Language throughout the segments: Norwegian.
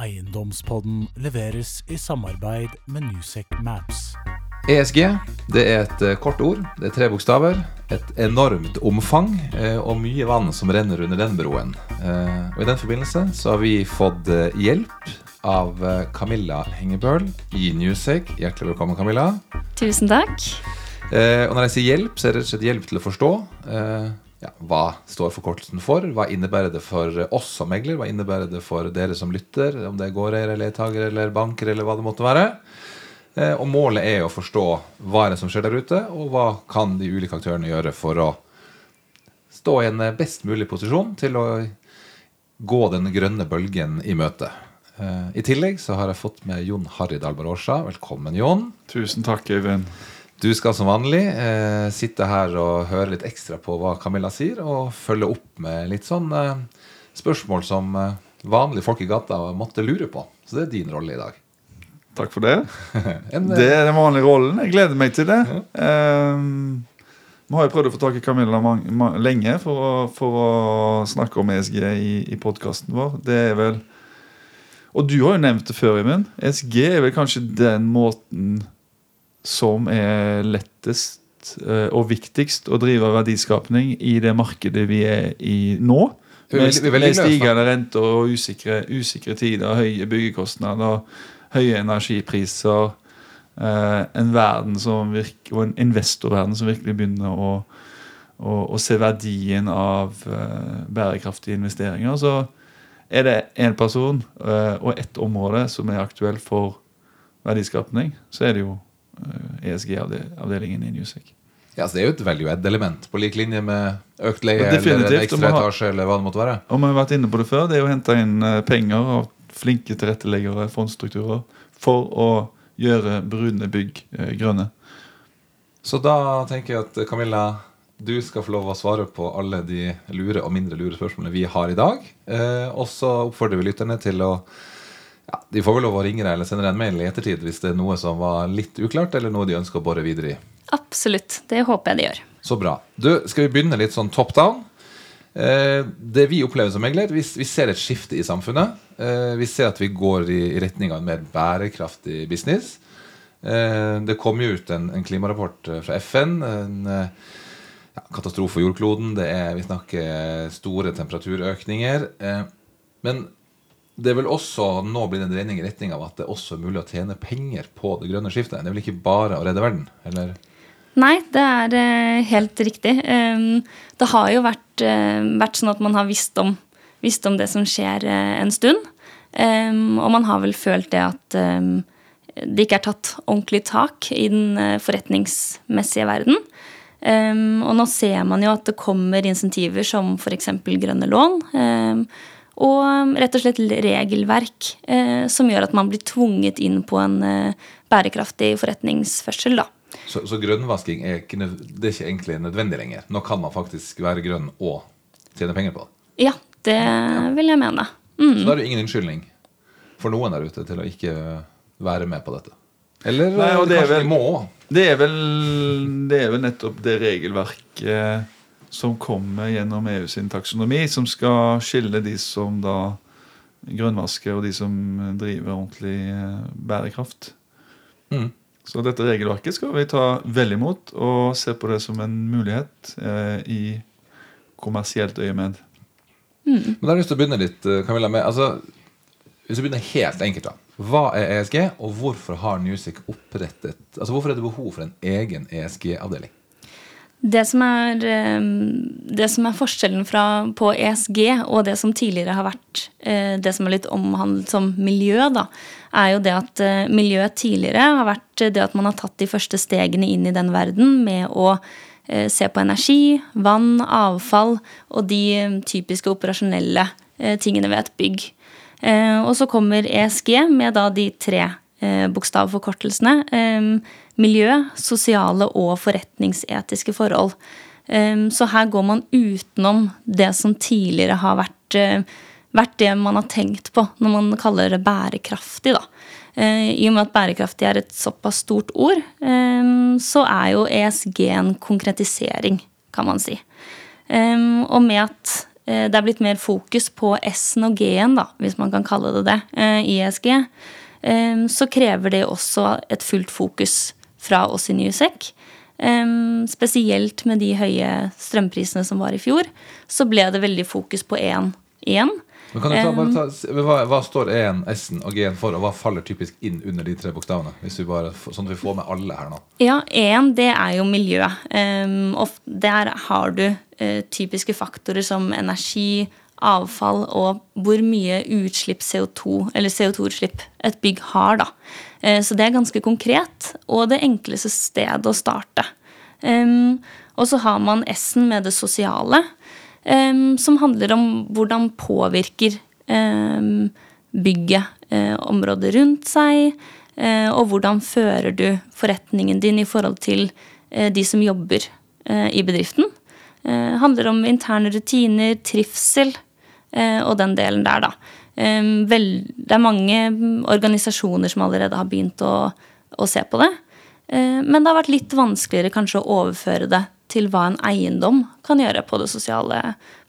Eiendomspodden leveres i samarbeid med Newsec Maps. ESG det er et eh, kort ord. Det er tre bokstaver. Et enormt omfang eh, og mye vann som renner under den broen. Eh, og I den forbindelse så har vi fått hjelp av Camilla Hengebøl i Newsec. Hjertelig velkommen, Camilla. Tusen takk. Eh, og når jeg sier hjelp, så er det rett og slett hjelp til å forstå. Ja, hva står forkortelsen for? Hva innebærer det for oss som megler? Hva innebærer det for dere som lytter? Om det er gårdeiere, leietakere eller banker eller hva det måtte være. Eh, og målet er å forstå hva er det som skjer der ute, og hva kan de ulike aktørene gjøre for å stå i en eh, best mulig posisjon til å gå den grønne bølgen i møte. Eh, I tillegg så har jeg fått med Jon Harry Dalbar Årsa. Velkommen, Jon. Tusen takk, Øyvind. Du skal som vanlig eh, sitte her og høre litt ekstra på hva Camilla sier, og følge opp med litt sånn eh, spørsmål som eh, vanlige folk i gata måtte lure på. Så det er din rolle i dag. Takk for det. En, Det er den vanlige rollen. Jeg gleder meg til det. Ehm, Nå har jeg prøvd å få tak i Camilla lenge for å, for å snakke om ESG i, i podkasten vår. Det er vel Og du har jo nevnt det før, Emil. ESG er vel kanskje den måten som er lettest eh, og viktigst å drive verdiskapning i det markedet vi er i nå. Med, med stigende renter og usikre, usikre tider, høye byggekostnader, høye energipriser. eh, en verden som virker, og en investorverden som virkelig begynner å, å, å se verdien av eh, bærekraftige investeringer. Så er det én person og ett område som er aktuelt for verdiskapning, så er det jo ESG-avdelingen i Newsec. ja, så det er jo et value-add-element, på lik linje med økt leie eller en ekstra etasje eller hva det måtte være. Og vi har vært inne på det før. Det er å hente inn eh, penger av flinke tilretteleggere, fondsstrukturer, for å gjøre brune bygg eh, grønne. Så da tenker jeg at Camilla, du skal få lov å svare på alle de lure og mindre lure spørsmålene vi har i dag. Eh, og så oppfordrer vi lytterne til å ja, De får vel lov å ringe deg eller sende deg en mail i ettertid hvis det er noe som var litt uklart, eller noe de ønsker å bore videre i. Absolutt. Det håper jeg de gjør. Så bra. Du, skal vi begynne litt sånn top down? Eh, det vi opplever som megler, vi, vi ser et skifte i samfunnet. Eh, vi ser at vi går i, i retning av en mer bærekraftig business. Eh, det kom jo ut en, en klimarapport fra FN. En ja, katastrofe for jordkloden. Det er, vi snakker store temperaturøkninger. Men det vel også nå bli en dreining i retning av at det også er mulig å tjene penger på det grønne skiftet. Det er vel ikke bare å redde verden? eller... Nei, det er eh, helt riktig. Um, det har jo vært, eh, vært sånn at man har visst om, visst om det som skjer eh, en stund. Um, og man har vel følt det at um, det ikke er tatt ordentlig tak i den forretningsmessige verden. Og nå ser man jo at det kommer insentiver som f.eks. grønne lån. Um, og rett og slett regelverk eh, som gjør at man blir tvunget inn på en eh, bærekraftig forretningsførsel. da. Så, så grønnvasking er ikke, det er ikke egentlig nødvendig lenger. Nå kan man faktisk være grønn og tjene penger på det. Ja, det vil jeg mene. Mm. Så da er det ingen unnskyldning for noen der ute til å ikke være med på dette. Eller Nei, det er kanskje vel- de må òg. Det det er vel nettopp det regelverket som kommer gjennom EU sin taksonomi, som skal skille de som da grønnvasker, og de som driver ordentlig eh, bærekraft. Mm. Så dette regelverket skal vi ta vel imot og se på det som en mulighet eh, i kommersielt øyemed. Men da har jeg lyst til å begynne litt, eh, Camilla, med altså, Hvis vi begynner helt enkelt, da. Hva er ESG, og hvorfor har Newsic opprettet Altså hvorfor er det behov for en egen ESG-avdeling? Det som, er, eh, det som er forskjellen fra, på ESG og det som tidligere har vært eh, det som er litt omhandlet som miljø, da, er jo det at miljøet miljø tidligere har vært det at man har tatt de første stegene inn i den verden med å eh, se på energi, vann, avfall og de eh, typiske operasjonelle eh, tingene ved et bygg. Eh, og så kommer ESG med da de tre eh, bokstavforkortelsene. Miljø, sosiale og forretningsetiske forhold. Eh, så her går man utenom det som tidligere har vært, eh, vært det man har tenkt på når man kaller det bærekraftig. da. Eh, I og med at bærekraftig er et såpass stort ord, eh, så er jo ESG en konkretisering, kan man si. Um, og med at eh, det er blitt mer fokus på S-en og G-en, hvis man kan kalle det det, i ESG, så krever det også et fullt fokus fra oss i Newsec. Um, spesielt med de høye strømprisene som var i fjor, så ble det veldig fokus på én igjen. Men kan du ta, bare ta, hva, hva står E-en, S-en og G-en for, og hva faller typisk inn under de tre bokstavene? Hvis vi bare, sånn at vi får med alle her nå. Ja, E-en det er jo miljø. Um, og der har du uh, typiske faktorer som energi, avfall og hvor mye utslipp CO2, eller CO2-utslipp et bygg har, da. Uh, så det er ganske konkret, og det enkleste stedet å starte. Og så har man S-en med det sosiale som handler om hvordan påvirker bygget eh, området rundt seg, eh, og hvordan fører du forretningen din i forhold til eh, de som jobber i bedriften. Det handler om interne rutiner, trivsel og den delen der, da. Det er mange organisasjoner som allerede har begynt å, å se på det. Men det har vært litt vanskeligere kanskje å overføre det til hva en eiendom kan gjøre på de sosiale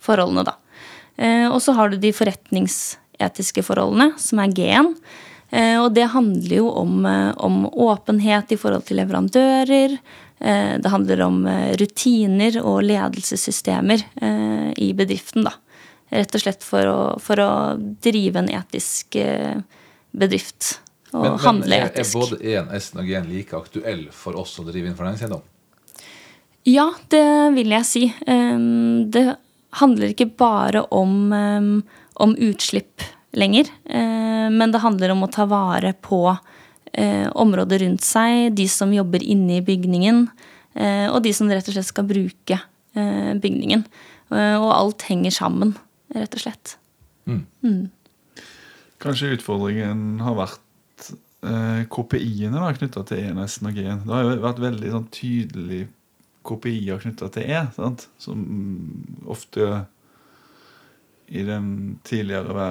forholdene. Da. Eh, og så har du de forretningsetiske forholdene, som er G-en. Eh, og det handler jo om, eh, om, åpenhet i forhold til leverandører. Det handler om rutiner og ledelsessystemer i bedriften. Da. Rett og slett for å, for å drive en etisk bedrift. Og men, handle etisk. Men er både E-en, S-en og G-en like aktuell for oss som driver innenfor næringseiendom? Ja, det vil jeg si. Det handler ikke bare om, om utslipp lenger. Men det handler om å ta vare på eh, området rundt seg, de som jobber inne i bygningen, eh, og de som rett og slett skal bruke eh, bygningen. Og alt henger sammen, rett og slett. Mm. Mm. Kanskje utfordringen har vært KPI-ene knytta til enheten og G-en. Det har jo vært veldig sånn, tydelig KPI-er knytta til E, sant? som ofte i den tidligere,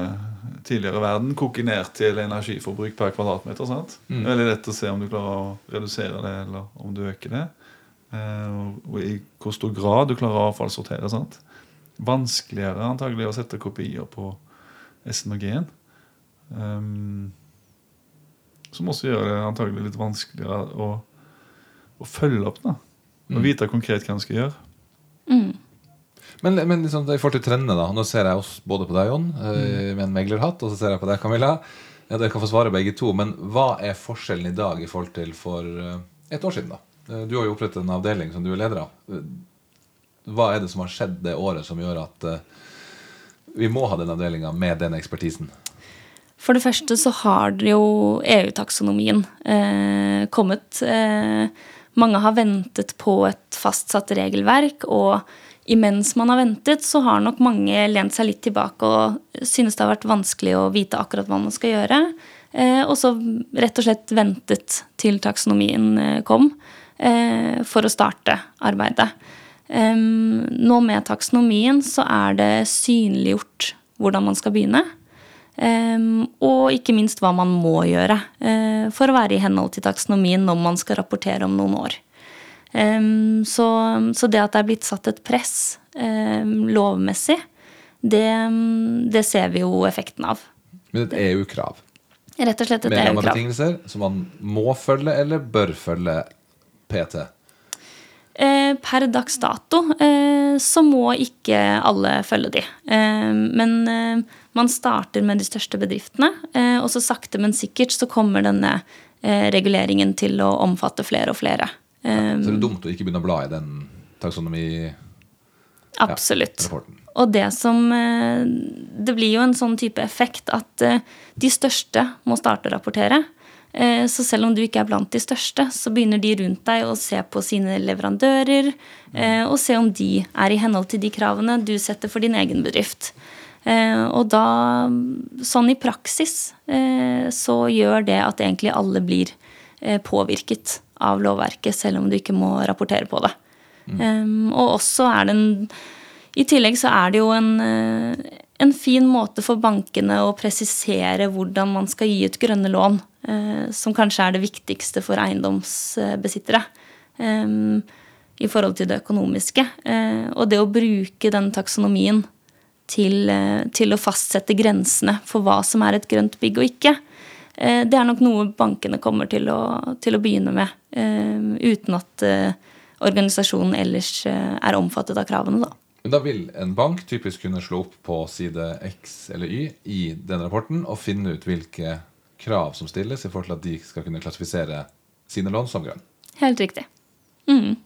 tidligere, verden koker ned til energiforbruk per kvadratmeter. sant? Mm. Veldig lett å se om du klarer å redusere det, eller om du øker det. Eh, og i hvor stor grad du klarer å avfallssortere. sant? Vanskeligere antagelig å sette kopier på S-en og G-en. Um, som også gjør det antagelig litt vanskeligere å, å følge opp. da. Å mm. vite konkret hva en skal gjøre. Mm. Men, men liksom, i forhold til trendene, da. Nå ser jeg oss både på deg, Jon, eh, mm. med en meglerhatt, og så ser jeg på deg, Camilla. Ja, Dere kan få svare begge to, men hva er forskjellen i dag i forhold til for uh, et år siden? da? Uh, du har jo opprettet en avdeling som du er leder av. Hva er det som har skjedd det året som gjør at vi må ha den avdelinga med den ekspertisen? For det første så har jo EU-taksonomien kommet. Mange har ventet på et fastsatt regelverk, og imens man har ventet, så har nok mange lent seg litt tilbake og synes det har vært vanskelig å vite akkurat hva man skal gjøre. Eh, og så rett og slett ventet til taksonomien eh, kom eh, for å starte arbeidet. Nå med taksonomien så er det synliggjort hvordan man skal begynne. Um, og ikke minst hva man må gjøre uh, for å være i henhold til taksonomien når man skal rapportere om noen år. Um, så, så, det at det er blitt satt et press um, lovmessig, det, det, ser vi jo effekten av. Men et EU-krav? Rett og slett et EU-krav. Med betingelser som man må følge eller bør følge PT? Uh, per dags dato uh, så må ikke alle følge de. men man starter med de største bedriftene, eh, og så sakte, men sikkert så kommer denne eh, reguleringen til å omfatte flere og flere. Ja, så det er dumt å ikke begynne å bla i den taksonomi... Absolutt. Ja, og det som eh, Det blir jo en sånn type effekt at de største må starte å rapportere. Så selv om du ikke er blant de største, så begynner de rundt deg å se på sine leverandører og se om de er i henhold til de kravene du setter for din egen bedrift. Eh, og da, sånn i praksis, eh, så gjør det at egentlig alle blir eh, påvirket av lovverket, selv om du ikke må rapportere på det. Mm. Og også er det en I tillegg så er det jo en, en fin måte for bankene å presisere hvordan man skal gi ut grønne lån, som kanskje er det viktigste for eiendomsbesittere i forhold til det økonomiske. Og det å bruke den taksonomien til, eh, til, å fastsette grensene for hva som er et grønt bygg og ikke. Eh, det er nok noe bankene kommer til å, til å begynne med, uten at organisasjonen ellers er omfattet av kravene. da. Men da vil en bank typisk kunne slå opp på side X eller Y i den rapporten og finne ut hvilke krav som stilles i forhold til at de skal kunne klassifisere sine lån som grønn. Helt riktig. Mm.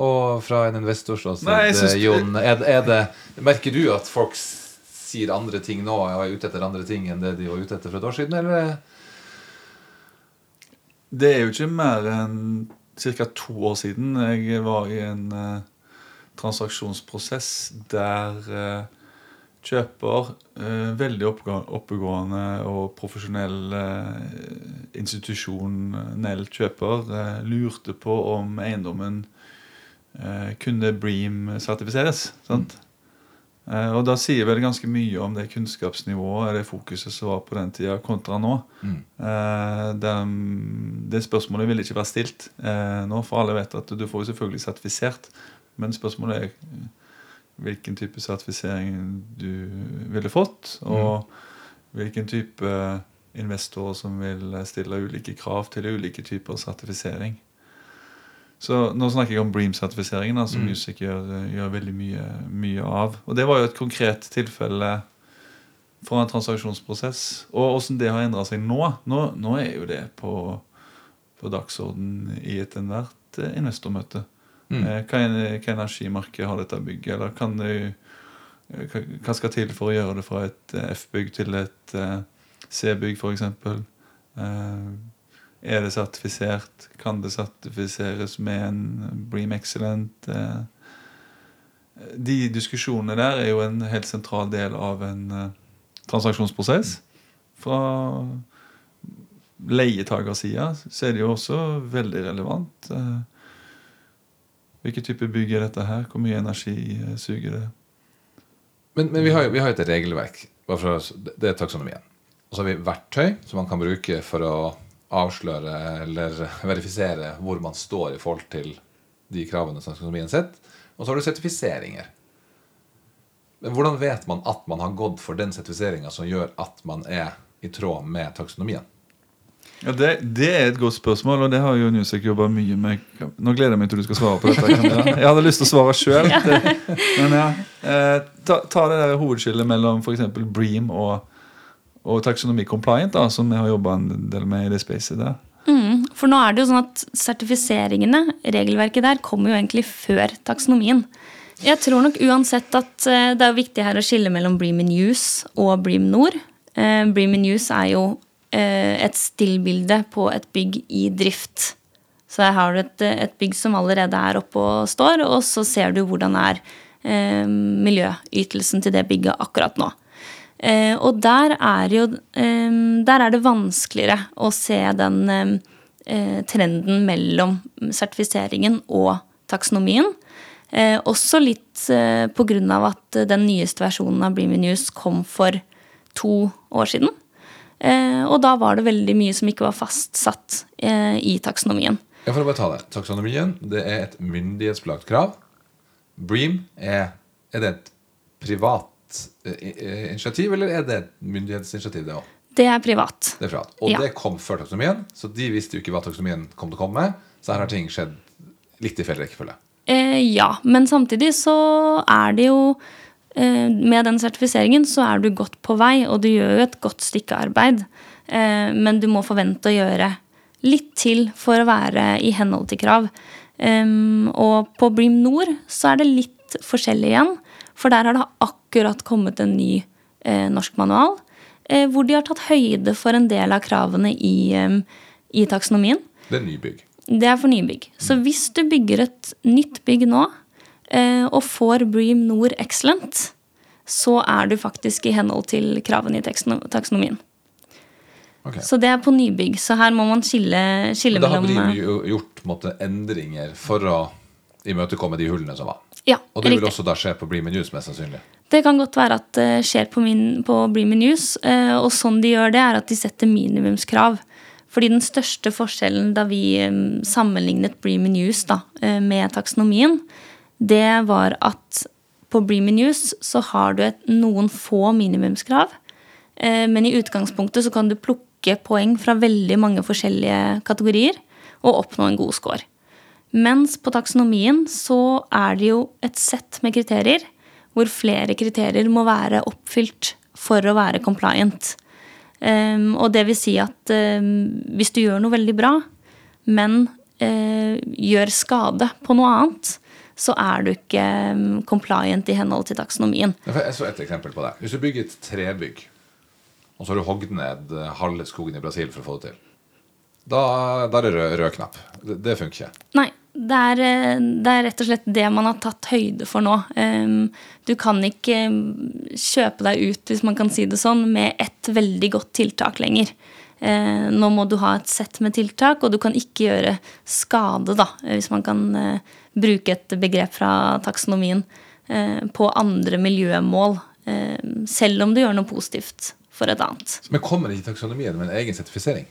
Og fra en investors ståsted, Jon, er, er det, merker du at folk sier andre ting nå og er ute etter andre ting enn det de var ute etter for et år siden, eller? Det er jo ikke mer enn ca. to år siden jeg var i en uh, transaksjonsprosess der uh, kjøper, uh, veldig oppegående og profesjonell institusjonell kjøper, lurte på om eiendommen eh, kunne Bream-sertifiseres. sant? Eh, og da sier vel ganske mye om det kunnskapsnivået det fokuset som var på den tida, kontra nå. Mm. Eh, det, det, spørsmålet vil ikke være stilt eh, nå, for alle vet at du får selvfølgelig sertifisert. Men spørsmålet er eh, hvilken type sertifisering du ville fått, og mm. hvilken type investorer som vil stille ulike krav til ulike typer sertifisering. Så Nå snakker jeg om Bream-sertifiseringen, som mm. Music gjør, gjør, veldig mye, mye, av. Og Det var jo et konkret tilfelle for en transaksjonsprosess. Og åssen det har endra seg nå, nå, nå er jo det på, på dagsorden i et enhvert eh, investormøte. Mm. Eh, hva, hva energimarked har dette bygget? Eller kan det, eh, hva skal til for å gjøre det fra et F-bygg til et C-bygg, f.eks.? Er det sertifisert? Kan det sertifiseres med en Bream Excellent? Eh, de diskusjonene der er jo en helt sentral del av en eh, transaksjonsprosess. Fra leietagersida så er det jo også veldig relevant. Eh, hvilken type bygg er dette her? Hvor mye energi suger det? Men, men vi, har jo, et regelverk. Det er taksonomien. Og så har vi verktøy som man kan bruke for å avsløre eller verifisere hvor man står i forhold til de kravene som taksonomien setter. Og så har du sertifiseringer. Men hvordan vet man at man har gått for den sertifiseringa som gjør at man er i tråd med taksonomien? Ja, det, det, er et godt spørsmål, og det har jo Newsec jobba mye med. Nå gleder jeg meg til du skal svare på dette. Jeg hadde lyst til å svare sjøl. Men ja, eh, ta, ta, det der hovedskillet mellom f.eks. Bream og og taksonomi compliant, da, som vi har jobba en del med i det spacet der. Mm, for nå er det jo sånn at sertifiseringene, regelverket der, kommer jo egentlig før taksonomien. Jeg tror nok uansett at eh, det er viktig her å skille mellom Bream in Use og Bream Nord. Eh, Bream in Use er jo et stillbilde på et bygg i drift. Så her har du et, et bygg som allerede er oppe og står, og så ser du hvordan er miljøytelsen til det bygget akkurat nå. Eh, og der er, jo, eh, der er det vanskeligere å se den eh, trenden mellom sertifiseringen og taksonomien. også litt eh, pga. at den nyeste versjonen av Breamy News kom for to år siden. Og da var det veldig mye som ikke var fastsatt i taksonomien. Jeg får bare ta det. Taksonomien det er et myndighetsbelagt krav. Bream er, er det et privat Eh, initiativ, eller er det et myndighetsinitiativ, det òg? Det er privat. Det er privat. Og ja. det kom før taksonomien, så de visste jo ikke hva taksonomien kom til å komme med. Så her har ting skjedd litt i feil rekkefølge. Eh, ja, men samtidig så er det jo eh, Med den sertifiseringen så er du godt på vei, og du gjør jo et godt stykke arbeid. Eh, men du må forvente å gjøre litt til for å være i henhold til krav. Og på Bream Nord så er det litt forskjellig igjen. For der har det akkurat kommet en ny eh, norsk manual eh, hvor de har tatt høyde for en del av kravene i, eh, i taksonomien. Det er nybygg. Det er for nybygg. Mm. Så hvis du bygger et nytt bygg nå eh, og får Bream Nord Excellent, så er du faktisk i henhold til kravene i taksonomien. Okay. Så det er på nybygg. Så her må man skille, skille mellom Da har Bream gjort måtte, endringer for å imøtekomme de hullene som var? Ja, og det vil også da skje på Bream News, mest sannsynlig? Det kan godt være at det skjer på, min, på Bream News. Eh, og sånn de gjør det, er at de setter minimumskrav. Fordi den største forskjellen da vi sammenlignet Bream News da, eh, med taksonomien, det var at på Bream Use så har du et, noen få minimumskrav. Eh, men i utgangspunktet så kan du plukke poeng fra veldig mange forskjellige kategorier og oppnå en god score. Mens på taksonomien så er det jo et sett med kriterier hvor flere kriterier må være oppfylt for å være compliant. Um, og det vil si at um, hvis du gjør noe veldig bra, men uh, gjør skade på noe annet, så er du ikke um, compliant i henhold til taksonomien. Jeg så et eksempel på det. Hvis du bygger et trebygg, og så har du hogd ned eh, halve skogen i Brasil for å få det til, da, da er det rød, rød knapp. Det, det funker ikke. Nei, det er, eh, det er, rett og slett det man har tatt høyde for nå. Du kan ikke kjøpe deg ut, hvis man kan si det sånn, med ett veldig godt tiltak lenger. Eh, nå må du ha et sett med tiltak, og du kan ikke gjøre skade, da, hvis man kan bruke et begrep fra taksonomien, på andre miljømål. Selv om du gjør noe positivt for et annet. Men kommer ikke taksonomien med en egen sertifisering?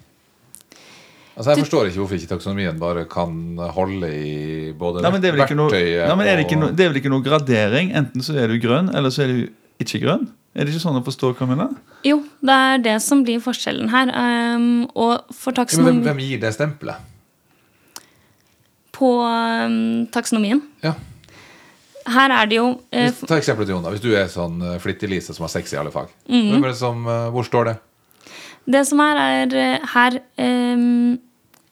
Altså Jeg forstår ikke hvorfor ikke taksonomien bare kan holde i både nei, verktøyet noe, nei, men er det, no, det, er vel ikke noe gradering? Enten så er du grønn, eller så er du ikke grønn? Er det ikke sånn å forstå, Camilla? Jo, det er det som blir forskjellen her. Um, og for taksonomi... hvem, hvem, gir det stempelet? På um, taksonomien? Ja. Her er det jo uh, Ta eksempelet til Jon. da Hvis du er sånn uh, flittig-Lise som har sex i alle fag. Mm. Det som, uh, hvor står det? Det som er, er uh, her um,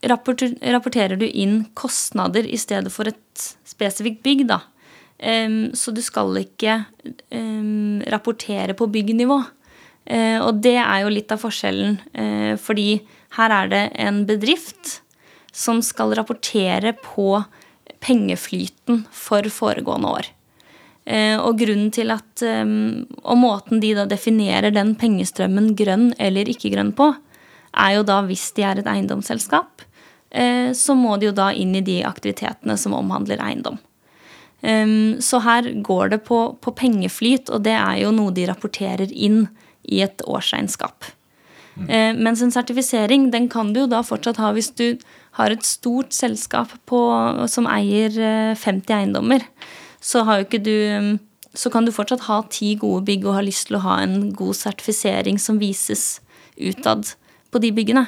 rapporter, rapporterer du inn kostnader i stedet for et spesifikt bygg, da. Um, så du skal ikke um, rapportere på byggnivå. Uh, og det er jo litt av forskjellen, uh, fordi her er det en bedrift som skal rapportere på pengeflyten for foregående år. Uh, og grunnen til at um, Og måten de da definerer den pengestrømmen grønn eller ikke grønn på, er jo da hvis de er et eiendomsselskap, så må de jo da inn i de aktivitetene som omhandler eiendom. Så her går det på, på, pengeflyt, og det er jo noe de rapporterer inn i et årsregnskap. Mm. Mens en sertifisering den kan du jo da fortsatt ha hvis du har et stort selskap på, som eier uh, eh, 50 eiendommer. Så, du, så kan du fortsatt ha ti gode bygg og ha lyst til å ha en god sertifisering som vises utad på de byggene.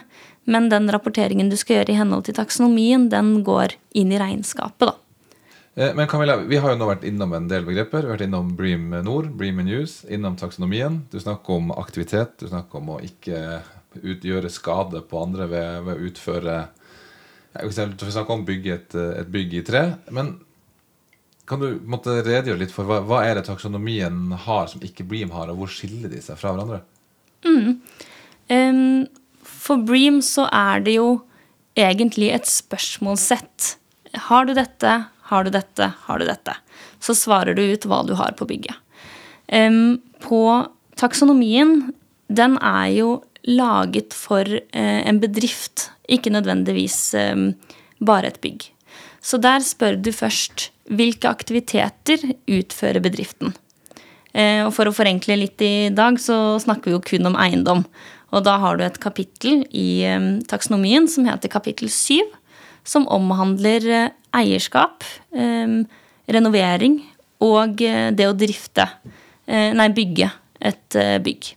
Men den rapporteringen du skal gjøre i henhold til taksonomien, den går inn i regnskapet, da. Eh, men Camilla, vi har jo nå vært innom en del begreper. Vi har vært innom Bream Nord, Bream News, innom taksonomien. Du snakker om aktivitet. Du snakker om å ikke utgjøre skade på andre ved, ved å utføre Vi snakker om bygge et, et, bygg i tre. Men kan du måtte redegjøre litt for hva, hva er det taksonomien har som ikke Bream har, og hvor skiller de seg fra hverandre? Mm. Um, for Bream så er det jo egentlig et spørsmålssett. Har du dette? Har du dette? Har du dette? Så svarer du ut hva du har på bygget. På taksonomien, den er jo laget for uh, en bedrift, ikke nødvendigvis bare et bygg. Så der spør du først hvilke aktiviteter utfører bedriften. Eh, og for å forenkle litt i dag, så snakker vi jo kun om eiendom. Og da har du et kapittel i taksonomien som heter kapittel 7, som omhandler eh, eierskap, eh, renovering og eh, det å drifte Nei, bygge et bygg.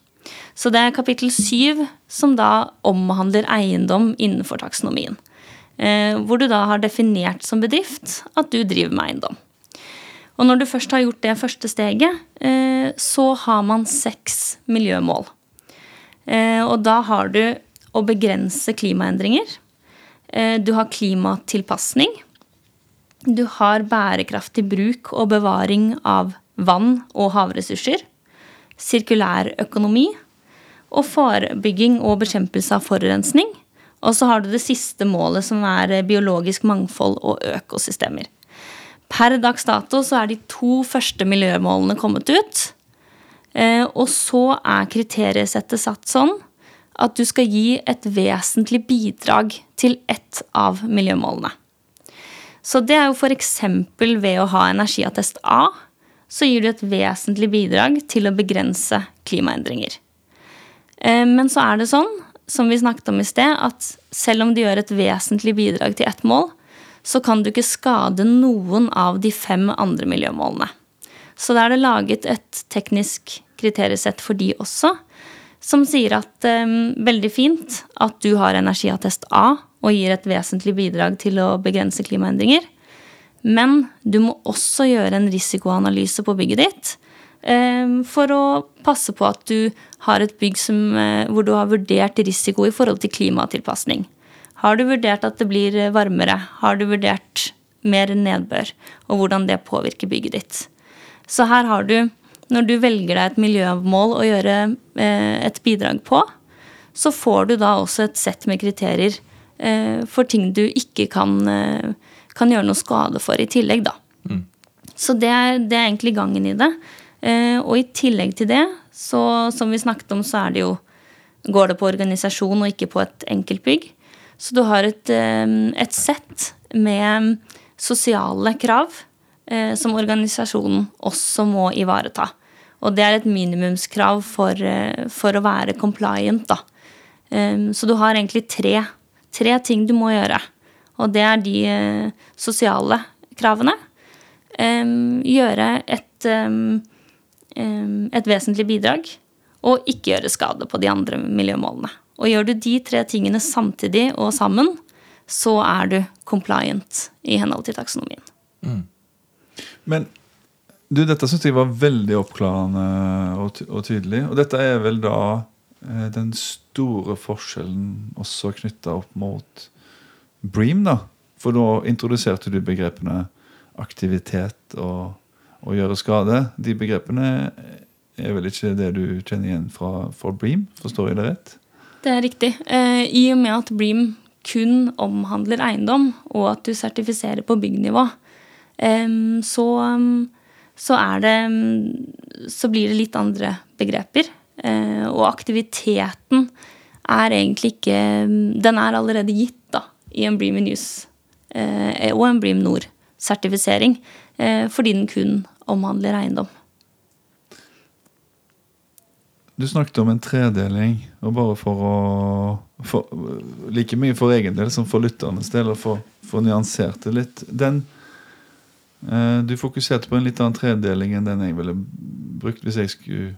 Så det er kapittel syv som da omhandler eiendom innenfor taksonomien. Hvor du da har definert som bedrift at du driver med eiendom. Og når du først har gjort det første steget, så har man seks miljømål. Og da har du å begrense klimaendringer. Eh, du har klimatilpasning. Du har bærekraftig bruk og bevaring av vann og havressurser. Sirkulærøkonomi. Og forebygging og bekjempelse av forurensning. Og så har du det siste målet, som er biologisk mangfold og økosystemer. Per dags dato så er de to første miljømålene kommet ut. Eh, og så er kriteriesettet satt sånn at du skal gi et vesentlig bidrag til ett av miljømålene. Så det er jo f.eks. ved å ha energiattest A, så gir du et vesentlig bidrag til å begrense klimaendringer. Eh, men så er det sånn, som vi snakket om i sted, at selv om du gjør et vesentlig bidrag til ett mål, så kan du ikke skade noen av de fem andre miljømålene. Så da er det laget et teknisk kriteriesett for de også, som sier at um, veldig fint at du har energiattest A og gir et vesentlig bidrag til å begrense klimaendringer. Men du må også gjøre en risikoanalyse på bygget ditt um, for å passe på at du har et bygg som, uh, hvor du har vurdert risiko i forhold til klimatilpasning. Har du vurdert at det blir varmere? Har du vurdert mer nedbør? Og hvordan det påvirker bygget ditt? Så her har du når du velger deg et miljømål å gjøre eh, et bidrag på, så får du da også et sett med kriterier eh, for ting du ikke kan, eh, kan, gjøre noe skade for i tillegg, da. Mm. Så det er, det er, egentlig gangen i det. Og i tillegg til det, så som vi snakket om, så det jo Går det på organisasjon og ikke på et enkeltbygg. Så du har et, et sett med sosiale krav eh, som organisasjonen også må ivareta. Og det er et minimumskrav for, eh, for å være compliant, da. Um, så du har egentlig tre, tre, ting du må gjøre. Og det er de uh, sosiale kravene. Um, gjøre et, et vesentlig bidrag. Og ikke gjøre skade på de andre miljømålene. Og gjør du de tre tingene samtidig og sammen, så er du compliant i henhold til taksonomien. Mm. Men du, dette syns jeg var veldig oppklarende og, og, tydelig. Og dette er vel da eh, den store forskjellen også knytta opp mot Bream, da. For da introduserte du begrepene aktivitet og, og gjøre skade. De begrepene er vel ikke det du kjenner igjen fra, fra Bream? Forstår jeg det rett? Det er riktig. Eh, I og med at Bream kun omhandler eiendom, og at du sertifiserer på byggnivå, så, så, det, så blir det litt andre begreper. Eh, og aktiviteten er egentlig ikke Den er allerede gitt da, i en Bream News eh, og en Bream Nord-sertifisering, eh, fordi den kun omhandler eiendom. Du snakket om en tredeling, og bare for å for, Like mye for egen del som for lytternes del, og for, for nyansert det litt. Den, eh, du fokuserte på en litt annen tredeling enn den jeg ville brukt hvis jeg skulle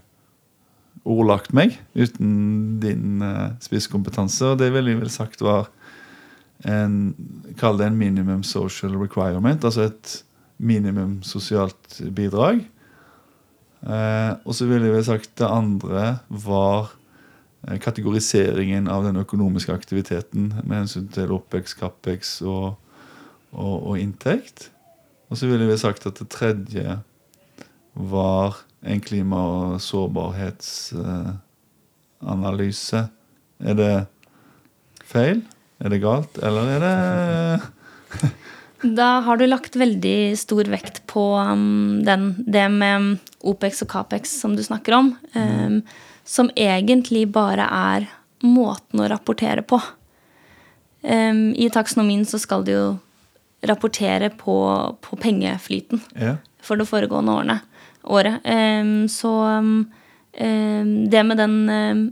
ordlagt meg uten din eh, spisskompetanse. Og det ville jeg vel sagt var en Kall det en minimum social requirement, altså et minimum sosialt bidrag. Eh, og så ville jeg sagt det andre var eh, kategoriseringen av den økonomiske aktiviteten med hensyn til OPEX, CAPEX og, og, og inntekt. Og så ville jeg sagt at det tredje var en klima- og sårbarhetsanalyse. Er det feil? Er det galt, eller er det Da har du lagt veldig stor vekt på um, den, det med OPEX og CAPEX som du snakker om. Um, som egentlig bare er måten å rapportere på. Um, I taksonomien så skal du jo rapportere på, på pengeflyten ja. for det foregående årene, året. Um, så um, det med den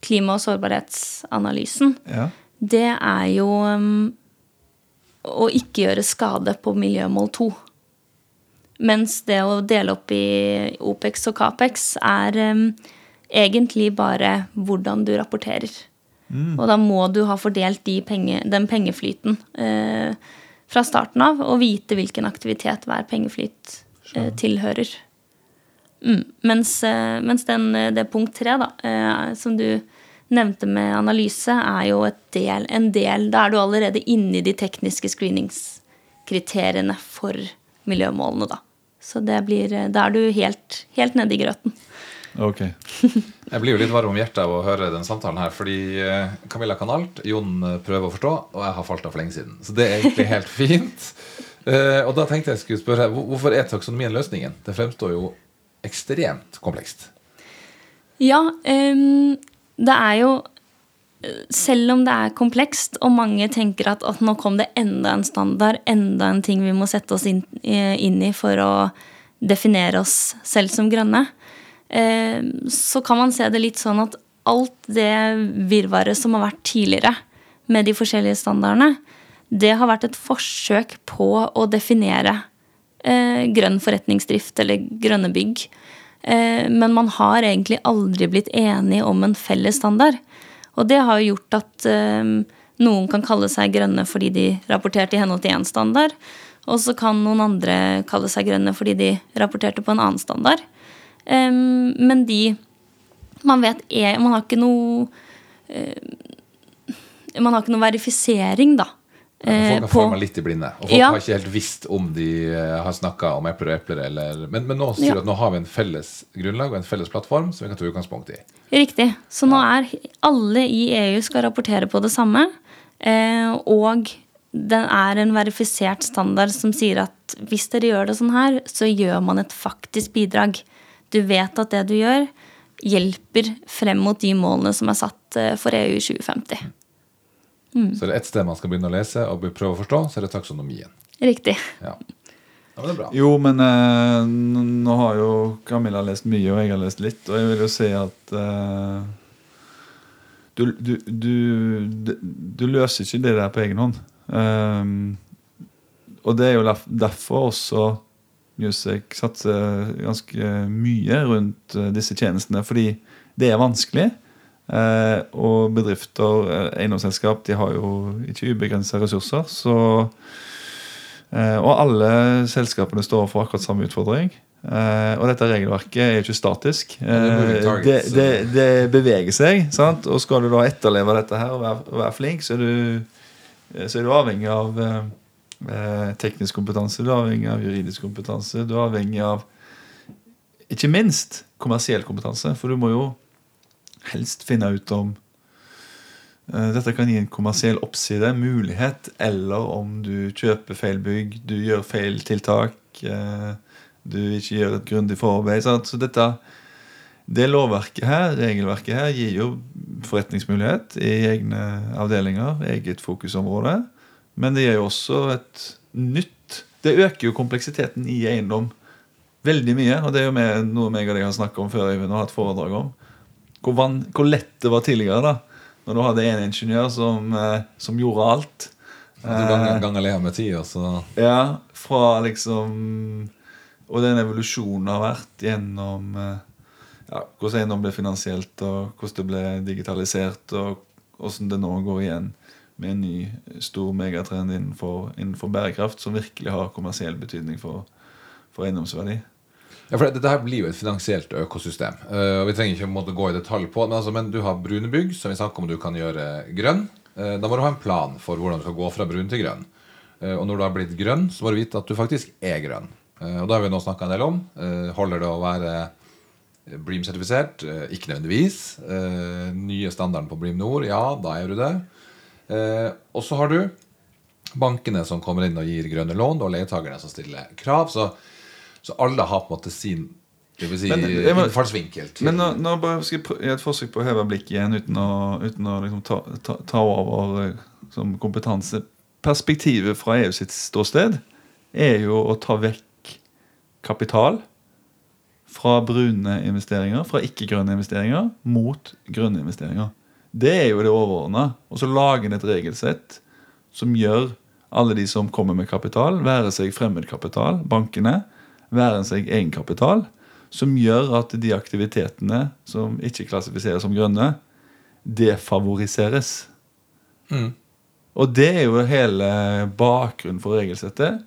klima- og sårbarhetsanalysen, ja. det er jo å ikke gjøre skade på miljømål 2. Mens det å dele opp i OPEX og CAPEX er um, egentlig bare hvordan du rapporterer. Mm. Og da må du ha fordelt de penge, den pengeflyten uh, fra starten av og vite hvilken aktivitet hver pengeflyt uh, tilhører. Mm. Mens, uh, mens den, det punkt tre, da, som du nevnte med analyse, er jo del, en del Da er du allerede inne i de tekniske screeningskriteriene for miljømålene, da. Så det blir, da er du helt, helt nede i grøten. Ok. jeg blir jo litt varm om hjertet av å høre den samtalen her, fordi eh, Camilla kan alt, Jon eh, prøver å forstå, og jeg har falt av for lenge siden. Så det er egentlig helt fint. Og da tenkte jeg skulle spørre hvorfor er taksonomien løsningen? Det fremstår jo ekstremt komplekst. Ja, um, det er jo selv om det er komplekst, og mange tenker at, at, nå kom det enda en standard, enda en ting vi må sette oss inn, inn i for å definere oss selv som grønne, eh, så kan man se det litt sånn at alt det virvaret som har vært tidligere med de forskjellige standardene, det har vært et forsøk på å definere eh, grønn forretningsdrift eller grønne bygg. Eh, men man har egentlig aldri blitt enige om en felles standard. Og det har jo gjort at eh, noen kan kalle seg grønne fordi de rapporterte i henhold til én standard. Og så kan noen andre kalle seg grønne fordi de rapporterte på en annen standard. Eh, men de Man vet er, Man har ikke noe Man har ikke noe verifisering, da. Folk har på- forma litt i blinde. Og folk Ja. har ikke helt visst om de eh, har snakka om epler og epler. Eller, men, men nå Ja. at nå har vi en felles grunnlag og en felles plattform som vi kan ta utgangspunkt i. Riktig. Så nå er alle i EU skal rapportere på det samme. Eh, og den er en verifisert standard som sier at hvis dere gjør det sånn her, så gjør man et faktisk bidrag. Du vet at det du gjør, hjelper frem mot de målene som er satt eh, for EU i 2050. Så det er ett sted man skal begynne å lese og prøve å forstå, så er det taksonomien. Riktig. Ja. ja, men det er bra. Jo, men eh, nå har jo Camilla lest mye, og jeg har lest litt. Og jeg vil jo si at eh, du, du, du, du, du løser ikke det der på egen hånd. Um, og det er jo derfor også Music satser ganske mye rundt eh, disse tjenestene. Fordi det er vanskelig. Eh, og bedrifter, eh, eiendomsselskap, de har jo ikke ubegrensa ressurser. Så Eh, og alle selskapene står for akkurat samme utfordring. Eh, og dette regelverket er jo ikke statisk. det Eh, det, det, det beveger seg. Sant? Og skal du da etterleve dette her og være, være flink, så er, du, eh, så er du avhengig av eh, eh, teknisk kompetanse, du er avhengig av juridisk kompetanse, du er avhengig av ikke minst kommersiell kompetanse. For du må jo helst finne ut om Eh, Dette kan gi en kommersiell oppside, mulighet, eller om du kjøper feil bygg, du gjør feil tiltak, eh, du ikke gjør et grundig forarbeid. Så dette, det lovverket her, regelverket her, gir jo forretningsmulighet i egne avdelinger, eget fokusområde. Men det gir jo også et nytt Det øker jo kompleksiteten i eiendom veldig mye. Og det er jo noe meg og deg har snakket om før, Øyvind, og hatt foredrag om. Hvor, van, hvor lett det var tidligere, da. Når du hadde en ingeniør som, eh, som gjorde alt. Du ganger, ganger med ti, og så Ja, fra liksom Og den evolusjonen har vært gjennom eh, ja, hvordan eiendom ble finansielt, og hvordan det ble digitalisert, og hvordan det nå går igjen med en ny stor megatrend innenfor, innenfor bærekraft, som virkelig har kommersiell betydning for, for eiendomsverdi. Ja, for Dette her blir jo et finansielt økosystem. Eh, og Vi trenger ikke måtte gå i detalj på men, altså, men du har brune bygg, som vi snakker om du kan gjøre grønn. Eh, da må du ha en plan for hvordan du skal gå fra brun til grønn. Eh, og når du har blitt grønn, så må du vite at du faktisk er grønn. Og da har vi nå snakka en del om. Holder det å være Bream-sertifisert? Ikke nødvendigvis. Nye standarden på Bream Nord? Ja, da er du det. Og så har du bankene som kommer inn og gir grønne lån, og leietakerne som stiller krav. Så, så alle har på en måte sin si, Men jeg må- innfallsvinkel. til- Men nå, nå bare skal jeg prø- gjøre et forsøk på å heve blikket igjen uten å, uten å liksom ta, ta, ta over eh, som kompetanse. Perspektivet fra EU sitt ståsted er jo å ta vekk kapital fra brune investeringer, fra ikke-grønne investeringer, mot grønne investeringer. Det er jo det overordna. Og så lage en et regelsett som gjør alle de som kommer med kapital, være seg fremmedkapital, bankene, være seg egenkapital, som gjør at de aktivitetene som ikke klassifiseres som grønne, defavoriseres. Mm. Og det er jo hele bakgrunnen for regelsettet.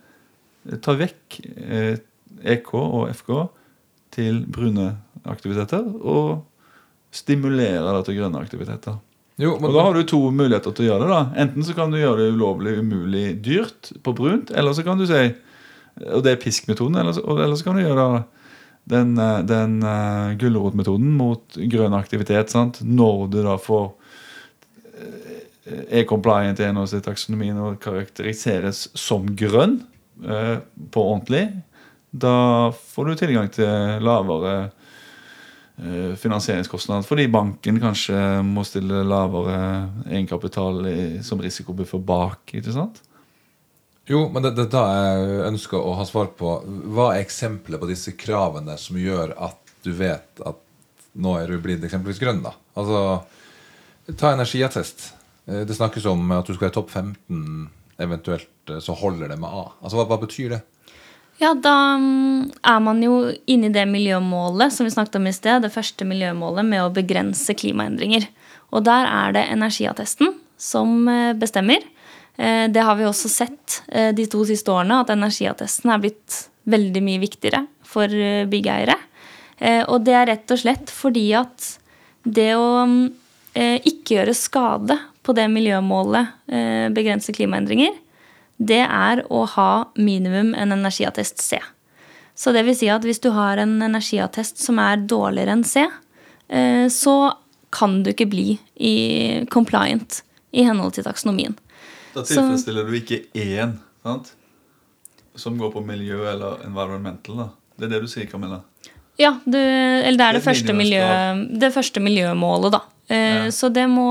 Ta vekk eh, EK og FK til brune aktiviteter og stimulere det til grønne aktiviteter. Jo, men, Og da har du to muligheter til å gjøre det. da Enten så kan du gjøre det ulovlig, umulig, dyrt på brunt, eller så kan du si Og det er piskmetoden, eller, eller så kan du gjøre den, eh, den uh, gulrotmetoden mot grønn aktivitet. sant? Når du da får eh, er compliant i til taksonomien og karakteriseres som grønn uh, på ordentlig, da får du tilgang til lavere eh, finansieringskostnad fordi banken kanskje må stille lavere egenkapital som risikobuffer bak. ikke sant? Jo, men det, det da jeg ønsker å ha svar på. Hva er eksempelet på disse kravene som gjør at du vet at nå er du blitt eksempelvis grønn? da? Altså, Ta energiattest. Eh, Det snakkes om at du skal være topp 15, eventuelt eh, så holder det med A. Altså, Hva, hva betyr det? Ja, da mm, er man jo inne i det miljømålet som vi snakket om i sted. Det første miljømålet med å begrense klimaendringer. Og der er det energiattesten som eh, bestemmer. Eh, det har vi også sett eh, de to siste årene, at energiattesten er blitt veldig mye viktigere for byggeiere. Og det er rett og slett fordi at det å ikke gjøre skade på det miljømålet, begrense klimaendringer, det er å ha minimum en energiattest C. Så det vil si at hvis du har en energiattest som er dårligere enn C, så kan du ikke bli compliant i henhold til taksonomien. Da tilfredsstiller du ikke én sant? som går på miljø eller environmental. da. Det er det du sier, Camilla? Ja, du, eller det er det, det første, miljø, det første, miljømålet, da. Eh, ja. Så må,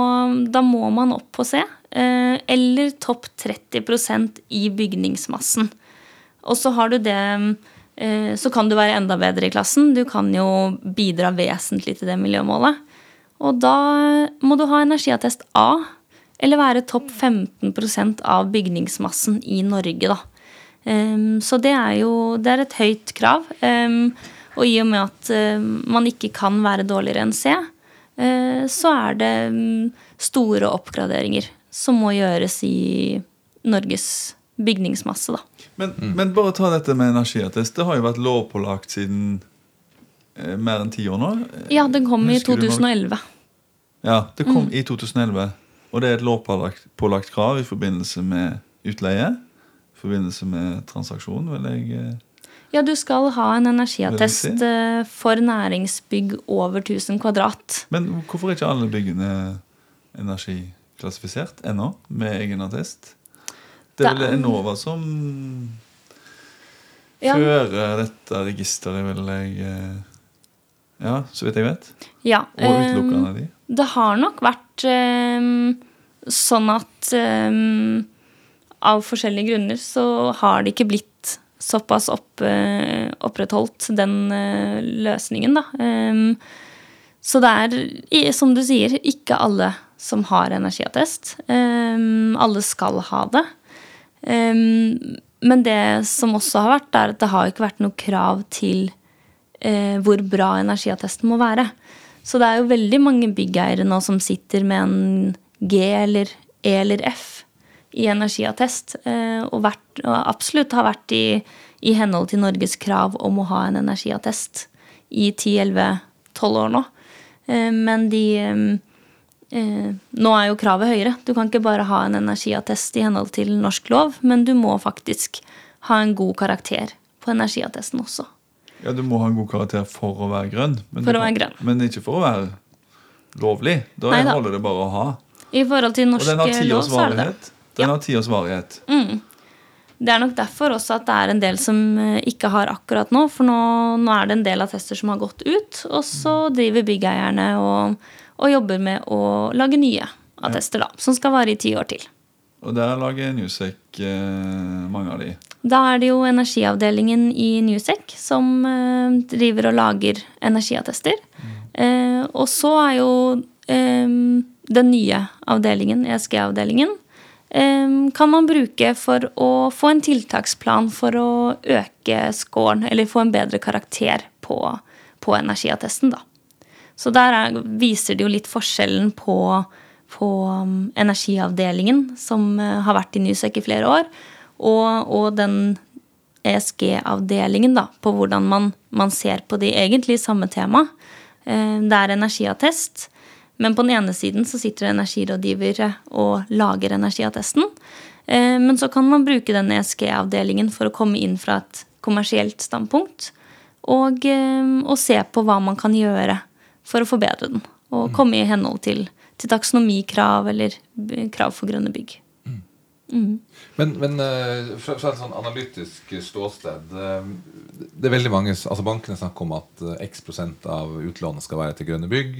da må man opp på C. Eh, eller topp 30% i bygningsmassen. Og så har du det eh, Så kan du være enda bedre i klassen. Du kan jo bidra vesentlig til det miljømålet. Og da må du ha energiattest A, eller være topp 15% av bygningsmassen i Norge, da. Um, så det er jo det er et høyt krav. Um, og i og med at uh, man ikke kan være dårligere enn C, uh, så er det um, store oppgraderinger som må gjøres i Norges bygningsmasse, da. Men, mm. men bare ta dette med energiattest. Det har jo vært lovpålagt siden eh, mer enn ti år nå. Ja, den kom Husker i 2011. Ja, det kom mm. i 2011. Og det er et lovpålagt krav i forbindelse med utleie. I forbindelse med transaksjon, vil jeg eh, Ja, du skal ha en energiattest si. Eh, for næringsbygg over 1000 kvadrat. Men hvorfor er ikke alle byggene energiklassifisert ennå, med egen attest? Det er vel Enova som ja. fører dette registeret, vil jeg eh, Ja, så vidt jeg vet. Ja, og utelukkende de. Det har nok vært sånn at um, av forskjellige grunner så har det ikke blitt såpass opp, uh, opprettholdt, den uh, løsningen, da. Um, så det er, som du sier, ikke alle som har energiattest. alle skal ha det. men det som også har vært, er at det har ikke vært noe krav til uh, hvor bra energiattesten må være. Så det er jo veldig mange byggeiere nå som sitter med en G eller E eller F i energiattest, eh, og, vært, og absolutt har vært i, i, henhold til Norges krav om å ha en energiattest i 10-11-12 år nå. Eh, men de eh, Nå er jo kravet høyere. Du kan ikke bare ha en energiattest i henhold til norsk lov, men du må faktisk ha en god karakter på energiattesten også. Ja, Du må ha en god karakter for å være grønn. Men, for å være grønn. men ikke for å være lovlig. Da Neida. holder det bare å ha. I forhold til norske lov, så er det det. Den har ti års varighet. Mm. Det er nok derfor også at det er en del som eh, ikke har akkurat nå. For nå, nå er det en del attester som har gått ut, og så driver byggeierne og, og jobber med å lage nye attester, da. Som skal vare i ti år til. Og der lager Newsec eh, mange av de. Da er det jo energiavdelingen i Newsec som eh, driver og lager energiattester. Mm. Og så er jo eh, den nye avdelingen, ESG-avdelingen, kan man bruke for å få en tiltaksplan for å øke scoren, eller få en bedre karakter på, på energiattesten, da. Så der er, viser det jo litt forskjellen på på um, energiavdelingen, som har vært i Nysec i flere år, og, og den ESG-avdelingen, da, på hvordan man, man, ser på de egentlig samme tema. Uh, det er energiattest, men på den ene siden så sitter energirådgivere og lager energiattesten. Uh, men så kan man bruke den ESG-avdelingen for å komme inn fra et kommersielt standpunkt. Og, og, se på hva man kan gjøre for å forbedre den. Og mm. komme i henhold til til taksonomikrav eller krav for grønne bygg. Mm. Men, men eh, fra, fra, et sånn analytisk ståsted eh, Det er veldig mange, altså Bankene snakker om at eh, x prosent av utlånet skal være til grønne bygg.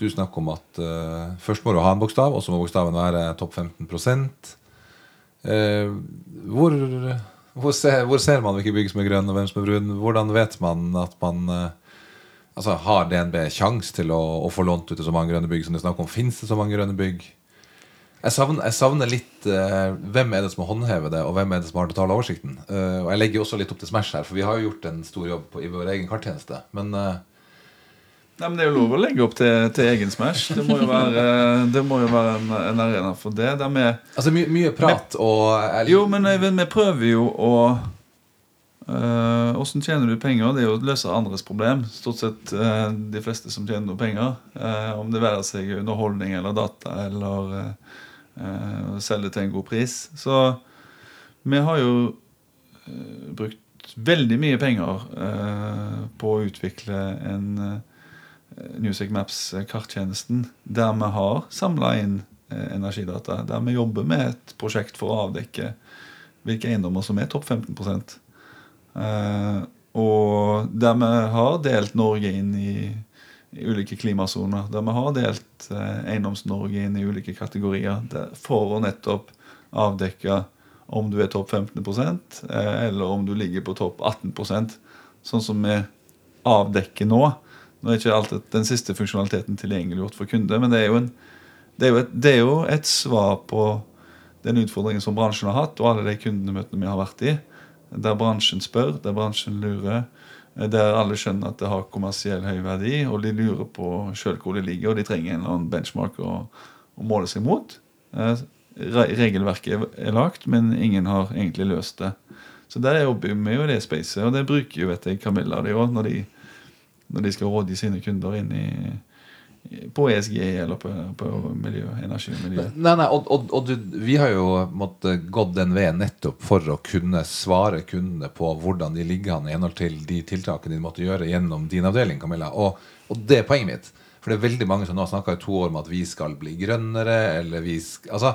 Du snakker om at uh, først må du ha en bokstav, og så må bokstaven være topp 15 uh, hvor, hvor, ser, hvor, ser, man hvilke bygg som er grønne, og hvem som er brune? Hvordan vet man at man uh, Altså, Har DNB sjanse til å, å, få lånt ut til så mange grønne bygg som det er snakk om? Fins det så mange grønne bygg? Jeg savner, jeg savner litt uh, hvem er det som håndhever det, og hvem er det som har den totale oversikten. Uh, og Jeg legger jo også litt opp til Smash her, for vi har jo gjort en stor jobb på, i vår egen karttjeneste. Men uh, Nei, men Det er jo lov å legge opp til, til egen Smash. Det må jo være, det må jo være en, en arena for det. det med, altså mye, mye prat og jeg- jo, men vi prøver jo å Åssen tjener du penger? Det er jo å løse andres problem. Stort sett de fleste som tjener noe penger. Om det være seg underholdning eller data eller eh, eh, selge til en god pris. Så vi har jo eh, brukt veldig mye penger eh, på å utvikle en Music Maps-karttjenesten der vi har samla inn energidata. Der vi jobber med et prosjekt for å avdekke hvilke eiendommer som er topp 15 Eh, og der vi har delt Norge inn i, i ulike klimasoner. Der vi har delt eh, Eiendoms-Norge inn i ulike kategorier for å nettopp avdekke om du er topp 15 eh, eller om du ligger på topp 18% sånn som vi avdekker nå. Nå er ikke alltid den siste funksjonaliteten tilgjengeliggjort for kunde, men det er en, det er et, det er jo et svar på den utfordringen som bransjen har hatt, og alle de kundemøtene vi har vært i, der bransjen spør, der bransjen lurer, der alle skjønner at det har kommersiell høy verdi, og de lurer på sjøl hvor det ligger, og de trenger en eller annen benchmark å, å måle seg mot. Eh, Regelverket er- lagt, men ingen har egentlig løst det. Så der jobber vi jo i det spacet, og det bruker jo vet jeg, Camilla de òg når de, når de skal rådgi sine kunder inn i- på ESG eller på, på miljø, energi og miljø. Nei, nei, og, og, og du, Vi har jo måttet gått den veien nettopp for å kunne svare kundene på hvordan de ligger an i henhold til de tiltakene de måtte gjøre gjennom din avdeling. Camilla. Og, og det er poenget mitt. For det er veldig mange som nå har snakka i to år om at vi skal bli grønnere. eller vi skal, altså,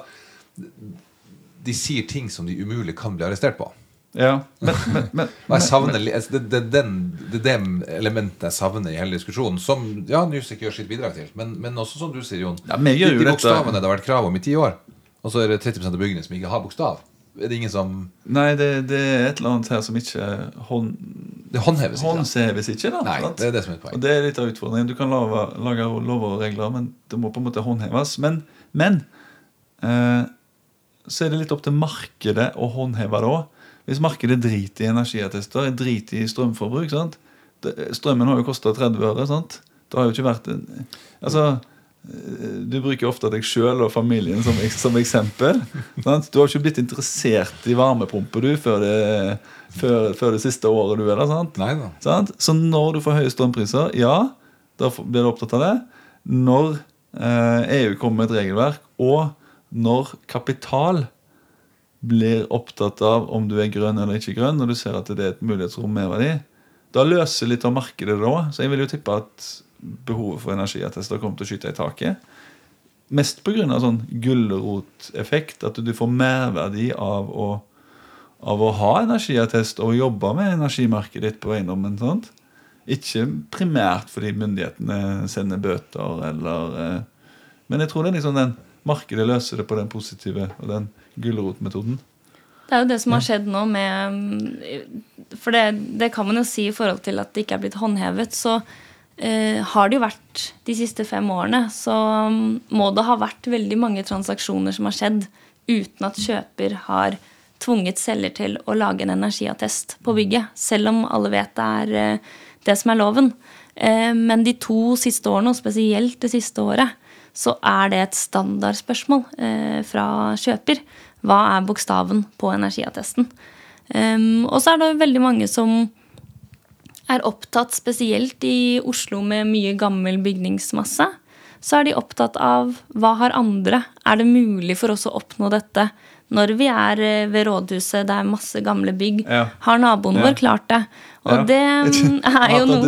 De sier ting som de umulig kan bli arrestert på. Ja, men, men, men, men jeg savner, altså, det, det, den, det er det elementet jeg savner i hele diskusjonen. Som ja, Newsec gjør sitt bidrag til. Men, men også som du sier, Jon. Ja, de, de dette- bokstavene det har vært krav om i ti år. Og så er det 30% av byggene som ikke har bokstav. Er det ingen som Nei, det, det er et eller annet her som ikke hånd, Det håndheves ikke. håndheves ikke. da Nei, det er det som er et Og det er litt av utfordringen. Du kan lage, lage lover og regler, men det må på en måte håndheves. Men, men eh, så er det litt opp til markedet å håndheve det òg. Hvis markedet driter i energiattester, driter i strømforbruk sant? Strømmen har jo kosta 30 øre. sant? Det har jo ikke vært Altså, eh, Du bruker ofte deg sjøl og familien som, som eksempel. Sant? Du har ikke blitt interessert i varmepumpe du før det, før, før det siste året du er der. sant? Sant? Så når du får høye strømpriser, ja, da blir du opptatt av det. Når eh, EU kommer med et regelverk, og når kapital blir opptatt av om du er grønn eller ikke grønn, når du ser at det er et mulighetsrom merverdi, da løser litt av markedet det òg. Så jeg vil jo tippe at behovet for energiattester kommer til å skyte i taket. Mest pga. sånn gulroteffekt, at du får merverdi av å, av å ha energiattest og jobbe med energimarkedet ditt på eiendommen. sant? Ikke primært fordi myndighetene sender bøter eller eh, Men jeg tror det er liksom den markedet løser det på den positive og den gulrotmetoden. Det er jo det som har skjedd nå med mm, For det, det kan man jo si i forhold til at det ikke er blitt håndhevet. Så eh, har det jo vært de siste fem årene, så mm, må det ha vært veldig mange transaksjoner som har skjedd uten at kjøper har tvunget selger til å lage en energiattest på bygget. Selv om alle vet det er eh, det som er loven. Eh, men de to siste årene, og spesielt det siste året, så er det et standardspørsmål eh, fra kjøper. Hva er bokstaven på energiattesten? Um, og så er det veldig mange som er opptatt, spesielt i Oslo med mye gammel bygningsmasse, så er de opptatt av hva har andre? Er det mulig for oss å oppnå dette når vi er eh, ved rådhuset, det er masse gamle bygg? Ja. Har naboen Ja. vår klart det? Og Ja. det mm, er jo noe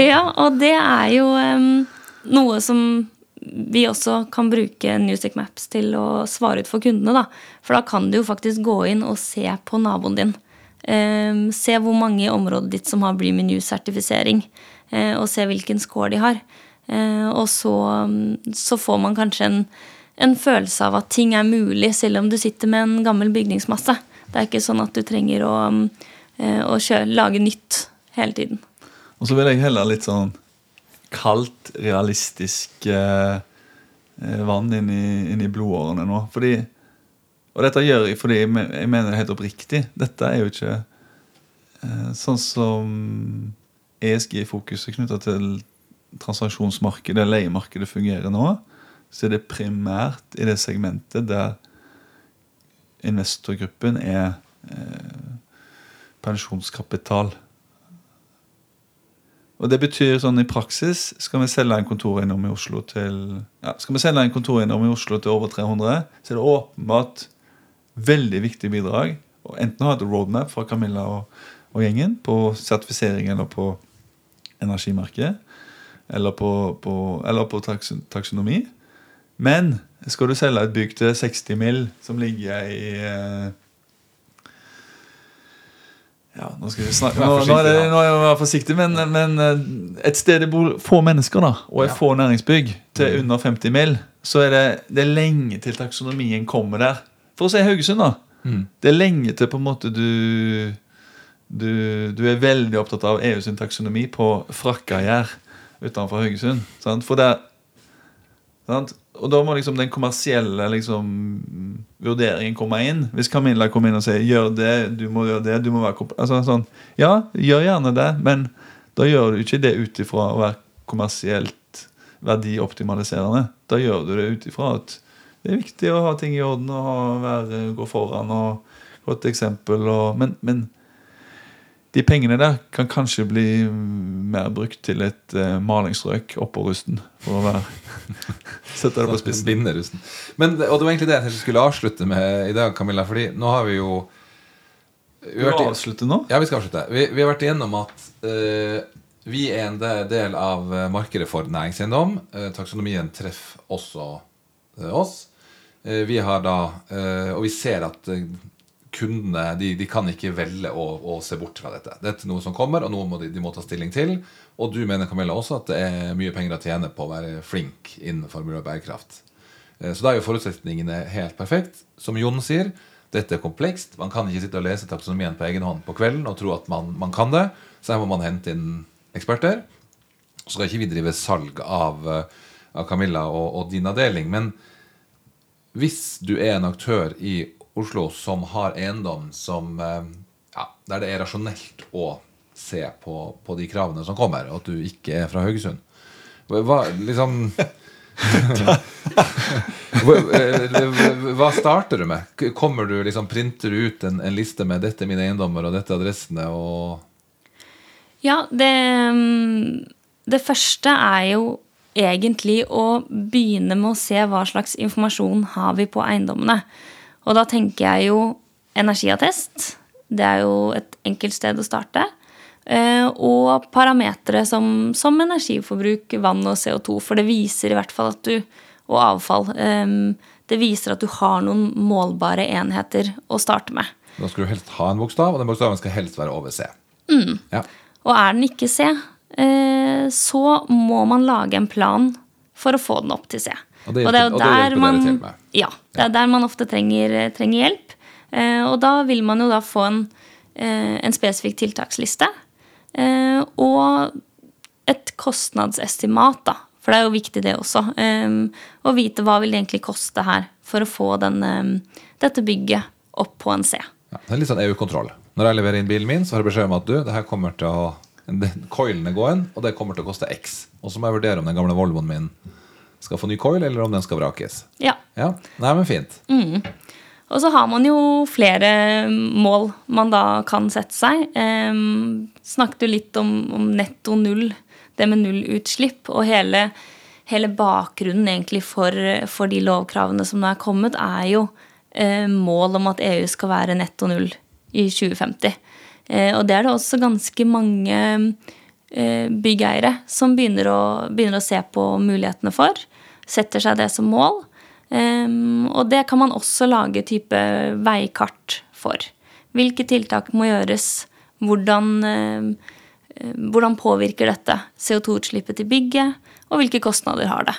ja, og det er jo um, noe som vi også kan bruke Newsec Maps til å svare ut for kundene. da. For da kan du jo faktisk gå inn og se på naboen din. Em, se hvor mange i området ditt som har Breamy-sertifisering, eh, og se hvilken score de har. Eh, og så, mm, så får man kanskje en, en følelse av at ting er mulig, selv om du sitter med en gammel bygningsmasse. Det er ikke sånn at du trenger å, mm, eh, å kjøre, lage nytt hele tiden. Og så vil jeg heller litt sånn kaldt, realistisk eh, eh, vann inn i, inn i blodårene nå. Fordi, og dette gjør jeg fordi jeg, mener det helt oppriktig. Dette er jo ikke eh, sånn som ESG-fokuset knytta til transaksjonsmarkedet, leiemarkedet, fungerer nå. Så er det primært i det segmentet der investorgruppen er eh, pensjonskapital. Og det betyr sånn i praksis Skal vi selge en kontoreiendom i Oslo til ja, Skal vi selge en i Oslo til over 300, så er det åpenbart veldig viktig bidrag. å enten ha et roadmap fra Camilla og, og gjengen på sertifisering eller på energimerket. Eller på, på, eller på takso- taksonomi. Men skal du selge et bygg til 60 mill. som ligger i eh, ja, nå skal vi snakke Nå, nå er, det, nå er jeg være forsiktig, men, men eh, et sted det bor få mennesker, da og er Ja. få næringsbygg til Mm. under 50 mil, så er det, det er lenge til taksonomien kommer der. For å si Haugesund, da. Mm. Det er lenge til på en måte du Du, du er veldig opptatt av EU sin taksonomi på Frakkagjær utenfor Haugesund. Sant? For der sant? Og da må liksom den kommersielle liksom, vurderingen komme inn. Hvis Camilla kommer inn og sier 'gjør det, du må gjøre det', du må være altså, sånn, Ja, gjør gjerne det, men da gjør du ikke det ut ifra å være kommersielt verdioptimaliserende. Da gjør du det ut ifra at det er viktig å ha ting i orden og ha, være, gå foran og godt eksempel. Og, men, men de pengene der kan kanskje bli mer brukt til et uh, malingsstrøk oppå rusten. For å være Sette det på spissen. Binderusten. Men, og det var egentlig det jeg skulle avslutte med i dag, Camilla. Fordi nå har vi jo vi har vært avslutte nå? Ja, vi skal avslutte. Vi, vi har vært igjennom at uh, vi er en del av eh, markedet for næringseiendom. Eh, taksonomien treffer også eh, oss. Eh, vi har da eh, Og vi ser at eh, kundene de, de kan ikke velge å, å se bort fra dette. Dette er noe som kommer, og noe må de, de må ta stilling til. Og du mener Camilla, også at det er mye penger å tjene på å være flink innenfor miljø og bærekraft. Eh, Så da er jo forutsetningene helt perfekt. Som Jon sier, dette er komplekst. Man kan ikke sitte og lese taksonomien på egen hånd på kvelden og tro at man, man kan det. Så her må man hente inn eksperter. Så skal ikke vi drive salg av, eh, av Camilla og, og din avdeling. Men hvis du er en aktør i Oslo som har eiendom som eh, ja, der det er rasjonelt å se på, på de kravene som kommer, og at du ikke er fra Haugesund Hva, hva- liksom hva, eh, starter du med? Kommer du liksom, Printer du ut en, en liste med 'dette er mine eiendommer' og 'dette er adressene'? og Ja, det, mm, det første er jo egentlig å begynne med å se hva slags informasjon har vi på eiendommene. Og da tenker jeg jo energiattest. Det er jo et enkelt sted å starte. Eh, Og parametere som, som energiforbruk, vann og CO2. For det viser i hvert fall at du Og avfall. eh, Det viser at du har noen målbare enheter å starte med. Da skal du helst ha en bokstav, og den bokstaven skal helst være over C. Ja. Og er den ikke C, eh, så må man lage en plan for å få den opp til C. Og det hjelper- og det er jo der, man, Ja, det er der man ofte trenger, trenger hjelp. Eh, og da vil man jo da få en, eh, en spesifikk tiltaksliste. Eh, og et kostnadsestimat, da. For det er jo viktig, det også. Å vite hva vil det egentlig koste her for å få den, dette bygget opp på en C. Ja, det er litt sånn EU-kontroll. Når jeg leverer inn bilen min, så har jeg beskjed om at du, det her kommer til å Coilene går inn, og det kommer til å koste X. Og så må jeg vurdere om den gamle Volvoen min skal få ny coil, eller om den skal vrakes. Ja. Ja, Nei, men fint. Og så har man jo flere mål man da kan sette seg. Um, snakket jo litt om, om netto null, det med nullutslipp. Og hele, hele bakgrunnen egentlig for, for de lovkravene som nå er kommet, er jo eh, mål om at EU skal være netto null i 2050. Eh, og det er det også ganske mange eh, byggeiere som begynner å, begynner å se på mulighetene for. Setter seg det som mål. Um, og det kan man også lage type veikart for. Hvilke tiltak må gjøres? Hvordan, eh, hvordan påvirker dette CO2-utslippet til bygget? Og hvilke kostnader har det?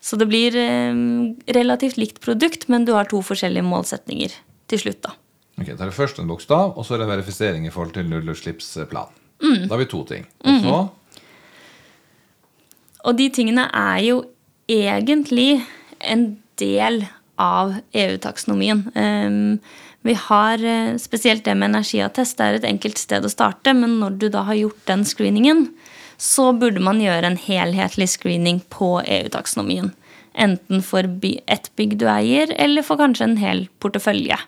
Så det blir um, relativt likt produkt, men du har to forskjellige målsetninger til slutt. da. Ok, Da er det først en bokstav, og så er det verifisering i forhold til nullutslippsplan. Mm. Da har vi to ting. Og så Og de tingene er jo egentlig en del av EU-taksonomien. Um, vi har eh, spesielt det med energiattest. Det er et enkelt sted å starte, men når du da har gjort den screeningen, så burde man gjøre en helhetlig screening på EU-taksonomien. Enten for ett bygg du eier, eller for kanskje en hel portefølje.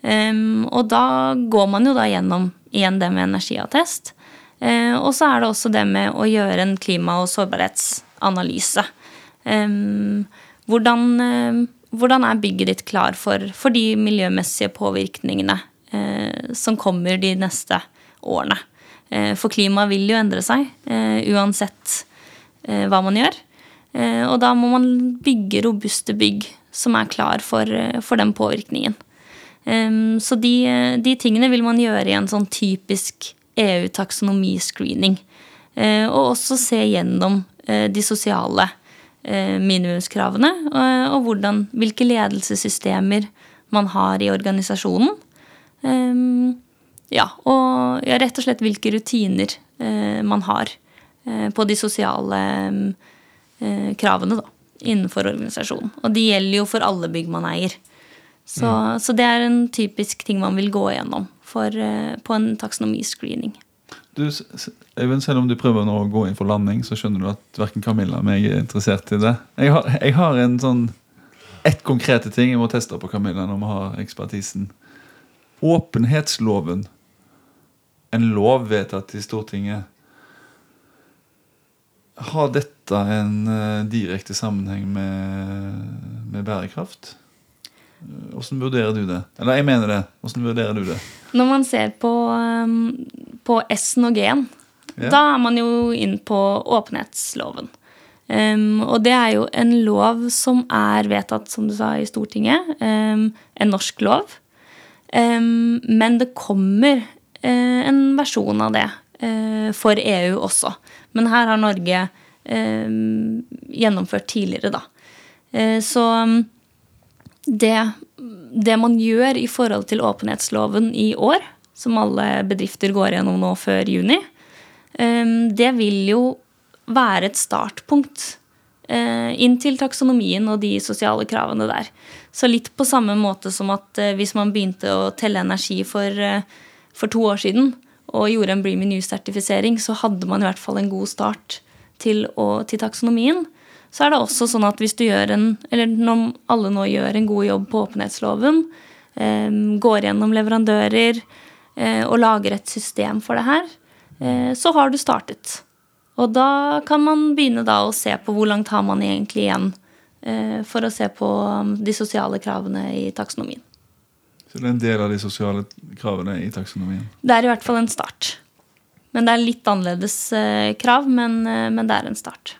Um, og da går man jo da gjennom igjen det med energiattest. Uh, og så er det også det med å gjøre en klima- og sårbarhetsanalyse. Hvordan, hvordan, er bygget ditt klar for, for de miljømessige påvirkningene uh, som kommer de neste årene? for klimaet vil jo endre seg uansett hva man gjør. og da må man bygge robuste bygg som er klar for, for den påvirkningen. Så de, de, tingene vil man gjøre i en sånn typisk EU-taksonomiscreening. Og også se gjennom de sosiale minimumskravene og hvordan, hvilke ledelsessystemer man har i organisasjonen. Um, ja, og ja, rett og slett hvilke rutiner man har på de sosiale kravene da, innenfor organisasjonen. Og de gjelder jo for alle bygg man eier. Så, mm. så, det er en typisk ting man vil gå gjennom for, på en taksonomiscreening. Du, Øyvind, selv om du prøver nå å gå inn for landing, så skjønner du at verken Camilla og meg er interessert i det. Jeg har, jeg har en sånn ett konkrete ting jeg må teste på Camilla når vi har ekspertisen. Åpenhetsloven. En lov vedtatt i Stortinget. Har dette en uh, direkte sammenheng med, med bærekraft? Hvordan vurderer du det? Eller jeg mener det. Hvordan vurderer du det? Når man ser på, um, på S-en og G-en, ja. da er man jo inn på åpenhetsloven. Um, og det er jo en lov som er vedtatt, som du sa, i Stortinget. Um, en norsk lov. Um, men det kommer uh, en versjon av det uh, for EU også. Men her har Norge uh, gjennomført tidligere, da. så det, det, man gjør i forhold til åpenhetsloven i år, som alle bedrifter går gjennom nå før juni, ehm, det vil jo være et startpunkt eh, inn til taksonomien og de sosiale kravene der. Så litt på samme måte som at eh, hvis man begynte å telle energi for, eh, for to år siden og gjorde en Breamy News-sertifisering, så hadde man i hvert fall en god start til, å, til taksonomien. Så er det også sånn at hvis du gjør en Eller når alle nå gjør en god jobb på åpenhetsloven, eh, går gjennom leverandører og lager et system for det her, eh, så har du startet. Og da kan man begynne da å se på hvor langt har man egentlig igjen eh, for å se på um, de sosiale kravene i taksonomien. Så det er en del av de sosiale kravene i taksonomien? Det er i hvert fall en start. Men det er litt annerledes eh, krav, men, eh, men det er en start.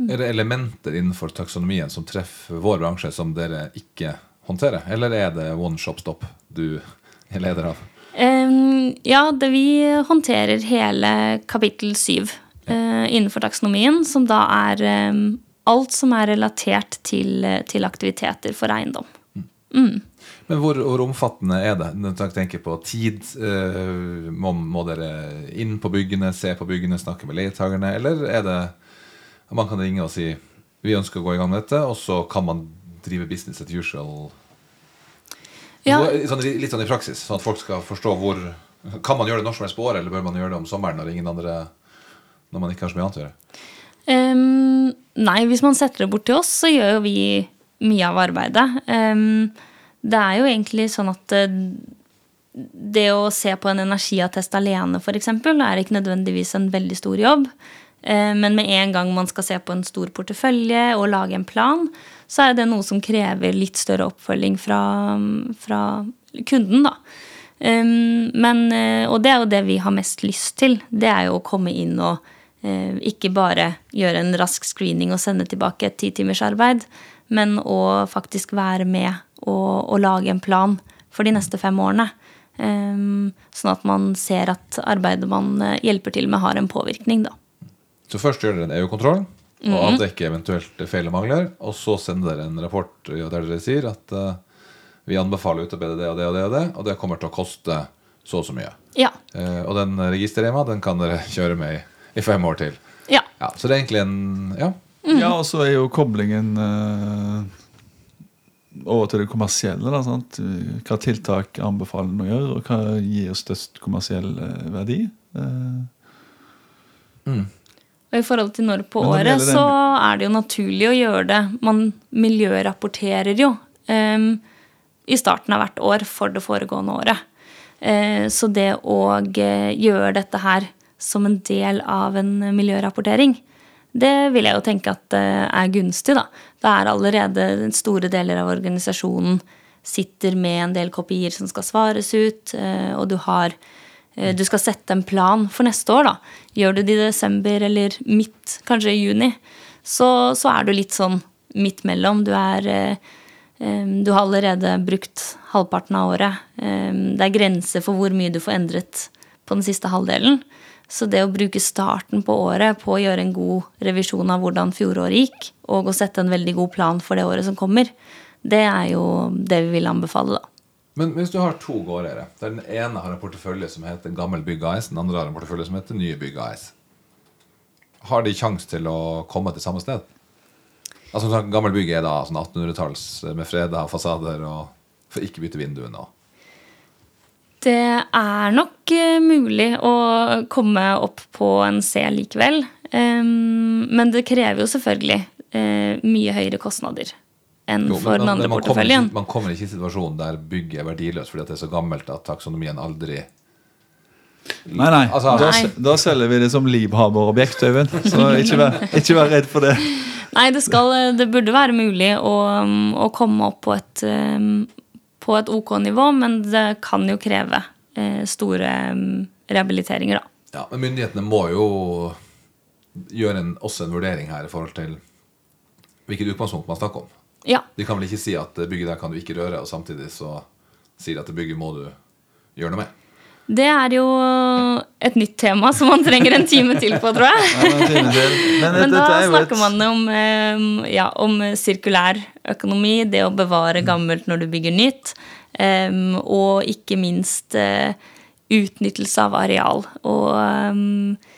Er det elementer innenfor taksonomien som treffer vår bransje, som dere ikke håndterer? Eller er det one shop stop du er leder av? Um, ja, det, vi håndterer hele kapittel syv uh, innenfor taksonomien, som da er um, alt som er relatert til, til aktiviteter for eiendom. Mm. mm. Men hvor, hvor, omfattende er det? Når dere tenker på tid, uh, må, må, dere inn på byggene, se på byggene, snakke med leietakerne, eller er det man kan ringe og si vi ønsker å gå i gang med dette, og så kan man drive business as usual. Ja. Sånn, litt sånn i praksis, sånn at folk skal forstå hvor Kan man gjøre det når som helst på året, eller bør man gjøre det om sommeren når ingen andre Når man ikke har så mye annet å gjøre? Um, nei, hvis man setter det bort til oss, så gjør jo vi mye av arbeidet. Um, det er jo egentlig sånn at uh, det å se på en energiattest alene, f.eks., er ikke nødvendigvis en veldig stor jobb. Eh, men med en gang man skal se på en stor portefølje og lage en plan, så er det noe som krever litt større oppfølging fra, fra kunden, da. Men, eh, og det er jo det vi har mest lyst til. Det er jo å komme inn og uh, ikke bare gjøre en rask screening og sende tilbake et ti timers arbeid, men å faktisk være med og, og lage en plan for de neste fem årene. Sånn at man ser at arbeidet man hjelper til med, har en påvirkning, da. Så først gjør dere en EU-kontroll mm Og avdekke eventuelt feil og mangler. Og så sender dere en rapport der dere sier at uh, vi anbefaler å utarbeide det og det og det, og det, og det kommer til å koste så og så mye. Ja. Uh, og den registerrema den kan dere kjøre med i, i fem år til. Ja. ja. Så det er egentlig en Ja. Ja, og så er jo koblingen uh over til det kommersielle. Da, sant? Hva tiltak anbefaler en å gjøre, og hva gir størst kommersiell eh, verdi? Eh, Og i forhold til når på året, så er det jo naturlig å gjøre det. Man miljørapporterer jo um, i starten av hvert år for det foregående året. Uh, så det å eh, gjøre dette her som en del av en miljørapportering, det vil jeg jo tenke at eh, er gunstig, da. Det er allerede store deler av organisasjonen sitter med en del kopier som skal svares ut, og du har Du skal sette en plan for neste år. da. Gjør du det i desember eller midt, kanskje i juni, så, så er du litt sånn midt mellom. Du, er, eh, du har allerede brukt halvparten av året. Det er grenser for hvor mye du får endret på den siste halvdelen. Så det å bruke starten på året på å gjøre en god revisjon av hvordan fjoråret gikk, og å sette en veldig god plan for det året som kommer, det er jo det vi vil anbefale, da. Men hvis du har to gårdeiere, der den ene har en portefølje som heter Gammel Bygg AS, den andre har en portefølje som heter Nye Bygg AS, har de sjanse til å komme til samme sted? Altså sånn Gammel Bygg er da sånn 1800-talls med freda fasader og får ikke bytte vinduene. og Det er nok eh, mulig å komme opp på en C likevel. Men det krever jo selvfølgelig eh, mye høyere kostnader enn Jo, for den andre men man porteføljen. Kommer, Man kommer ikke i situasjonen der bygget er verdiløst fordi at det er så gammelt at taksonomien aldri Nei, nei. Altså- da, Nei. da selger vi det som livhaverobjekt, Øyvind. Så ikke vær, ikke vær redd for det. Nei, det, skal, det burde være mulig å, å komme opp på et, um, på et ok nivå, men det kan jo kreve eh, store um, rehabiliteringer, da. Ja, Men myndighetene må jo gjøre en, også en vurdering her i forhold til hvilket utgangspunkt man snakker om. Ja. De kan vel ikke si at bygget der kan du ikke røre, og samtidig så sier de at det bygget må du gjøre noe med. Det er jo et nytt tema som man trenger en time til på, tror jeg. Ja, men en time til. Men, Men da er snakker man om, eh, ja, om sirkulær økonomi, det å bevare gammelt når du bygger nytt, eh, og ikke minst eh, utnyttelse av areal. Og eh,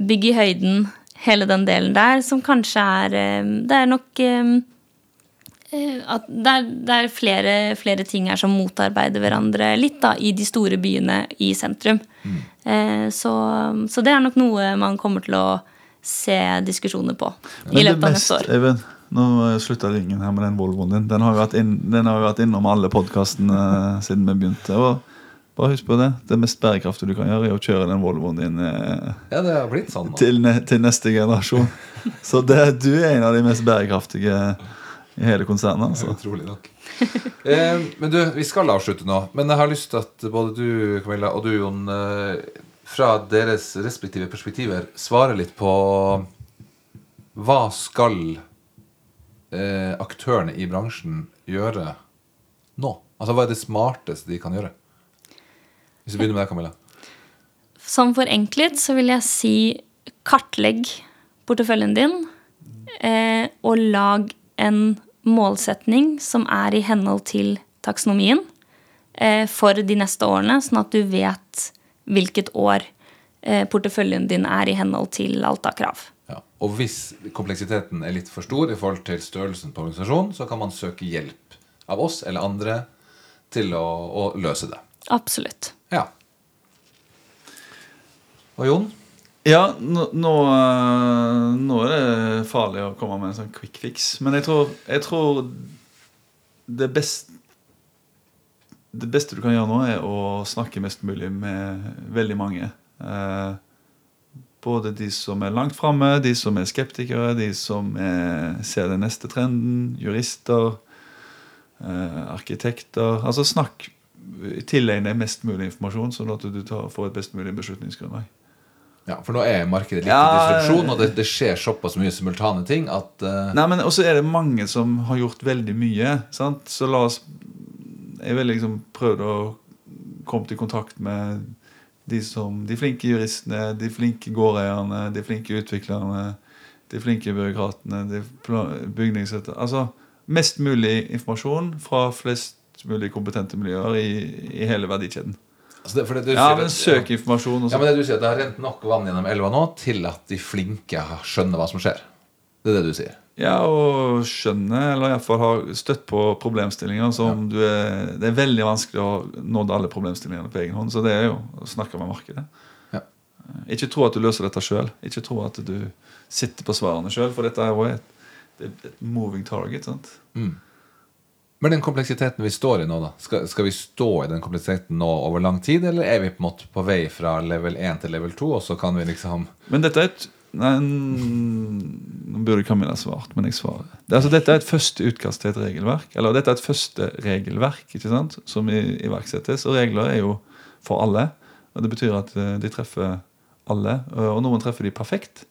bygge i høyden, hele den delen der, som kanskje er eh, Det er nok eh, eh, at det er, det er flere, flere ting her som motarbeider hverandre litt da, i de store byene i sentrum. Eh, så, så det er nok noe man kommer til å se diskusjoner på i Men løpet av neste år. Even, nå slutter ringen her med den Volvoen din. Den har jo vært, inn, den har jo vært innom alle podkastene siden vi begynte. og bare husk på det. Det mest bærekraftige du kan gjøre, er å kjøre den Volvoen din eh, Ja, det har blitt sånn til, ne til neste generasjon. Så det, du er en av de mest bærekraftige i hele konsernet. altså. Utrolig nok. Eh, men du, vi skal avslutte nå. Men jeg har lyst til at både du Camilla, og du Jon, eh, fra deres respektive perspektiver svarer litt på hva skal eh, aktørene i bransjen gjøre nå? Altså Hva er det smarteste de kan gjøre? Hvis vi begynner med deg, Camilla. Sånn forenklet så vil jeg si kartlegg porteføljen din, eh, og lag en målsetning som er i henhold til taksonomien eh, for de neste årene, sånn at du vet hvilket år eh, porteføljen din er i henhold til alt av krav. Ja. Og hvis kompleksiteten er litt for stor i forhold til størrelsen på organisasjonen, så kan man søke hjelp av oss eller andre til å, å løse det. Absolutt. Ja. Og Jon? Ja, nå, nå, eh, nå er det farlig å komme med en sånn quick fix. Men jeg tror, jeg tror det, best, det beste du kan gjøre nå, er å snakke mest mulig med veldig mange. Eh, både de som er langt framme, de som er skeptikere, de som er, ser den neste trenden, jurister, eh, arkitekter. Altså snakk Tilegn deg mest mulig informasjon, sånn at du tar, får et best mulig beslutningsgrunnlag. Ja, For nå er markedet litt Ja, i disrupsjon, og det, det skjer såpass mye simultane ting at uh... Nei, men også er det mange som har gjort veldig mye. Sant? Så la oss Jeg vil liksom prøvd å komme i kontakt med de som De flinke juristene, de flinke gårdeierne, de flinke utviklerne, de flinke byråkratene, de bygningsetter Altså mest mulig informasjon fra flest mulig kompetente miljøer i, i hele verdikjeden. Altså det, det, du Ja, men søkeinformasjon søk informasjon. Og Ja, men det du sier at Det har rent nok vann gjennom elva nå til at de flinke skjønner hva som skjer. Det er det du sier. Ja, og skjønner, eller iallfall har støtt på problemstillinger som du er Det er veldig vanskelig å nå alle problemstillingene på egen hånd, så det er jo å snakke med markedet. Ja. Ikke tro at du løser dette sjøl. Ikke tro at du sitter på svarene sjøl, for dette er jo et, et moving target. sant? Men den kompleksiteten vi står i nå, da. Skal, skal vi stå i den kompleksiteten nå over lang tid, eller er vi på en måte på vei fra level 1 til level 2, og så kan vi liksom Men dette er et Nei, nå burde Camilla svart, men jeg svarer. Det, altså, dette er et første utkast til et regelverk. Eller dette er et første regelverk ikke sant, som iverksettes. Og regler er jo for alle. Og Det betyr at eh, de treffer alle. Og noen treffer de perfekt.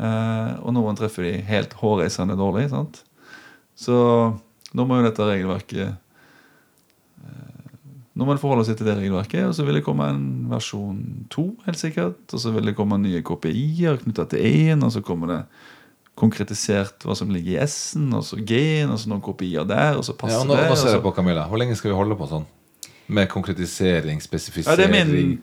eh, Og noen treffer de helt hårreisende dårlig. sant? Så nå må jo dette regelverket nå må en forholde seg til det regelverket, og så vil det komme en versjon 2, helt sikkert. Og så vil det komme nye KPI-er knytta til 1, og så kommer det konkretisert hva som ligger i S-en, og så G-en, og så noen KPI-er der, og så ja, passer og nå, det. nå ser jeg på Camilla. Hvor lenge skal vi holde på sånn? Med konkretisering, spesifisering ja, det er min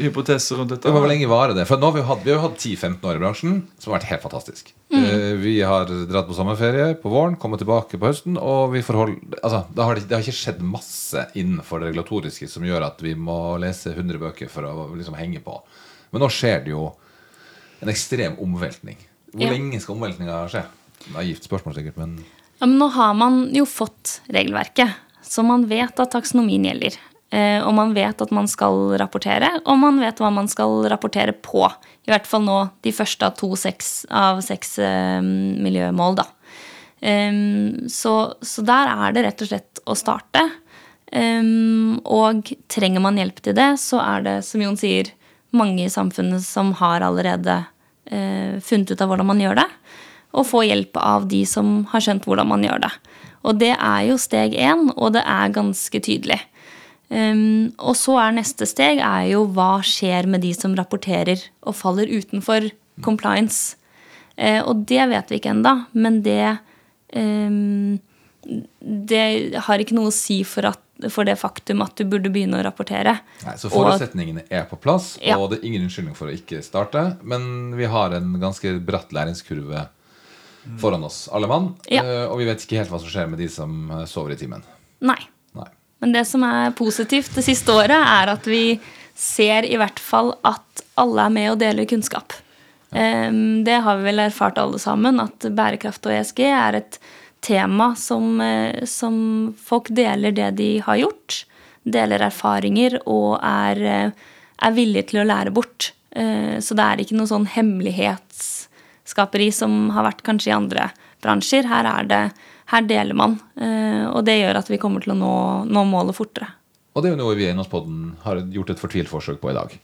hypotese rundt dette. Hvor lenge varer det? For nå har Vi jo hatt, vi har jo hatt 10-15 år i bransjen, som har vært helt fantastisk. Mm. Vi har dratt på sommerferie på våren, kommet tilbake på høsten, og vi forhold, altså, det, har, det har ikke skjedd masse innenfor det regulatoriske som gjør at vi må lese 100 bøker for å liksom henge på. Men nå skjer det jo en ekstrem omveltning. Hvor Ja. lenge skal omveltninga skje? Naivt spørsmål, sikkert, men Ja, men nå har man jo fått regelverket, så man vet at taksonomien gjelder. Eh, og man vet at man skal rapportere, og man vet hva man skal rapportere på. I hvert fall nå de første av to seks, av seks eh, miljømål, da. Em, så, så der er det rett og slett å starte. Og trenger man hjelp til det, så er det, som Jon sier, mange i samfunnet som har allerede eh, funnet ut av hvordan man gjør det. Og få hjelp av de som har skjønt hvordan man gjør det. Og det er jo steg én, og det er ganske tydelig. Um, og så er neste steg er jo hva skjer med de som rapporterer og faller utenfor compliance. Uh, og det vet vi ikke ennå, men det um, Det har ikke noe å si for, at, for det faktum at du burde begynne å rapportere. Nei, Så forutsetningene er på plass, Ja. og det er ingen unnskyldning for å ikke starte. Men vi har en ganske bratt læringskurve foran oss, alle mann. Ja. eh, Og vi vet ikke helt hva som skjer med de som eh, sover i timen. Nei. Nei. Men det som er positivt det siste året, er at vi ser i hvert fall at alle er med og deler kunnskap. Ja. Det har vi vel erfart alle sammen, at bærekraft og ESG er et tema som, eh, som folk deler det de har gjort. Deler erfaringer og er, er villige til å lære bort. Så det er ikke noe sånn hemmelighetsskaperi som har vært kanskje i andre bransjer. Her, er det, her deler man, eh, og det gjør at vi kommer til å nå, nå målet fortere. Og det er jo noe vi i Eiendomspodden har gjort et fortvilt forsøk på i dag.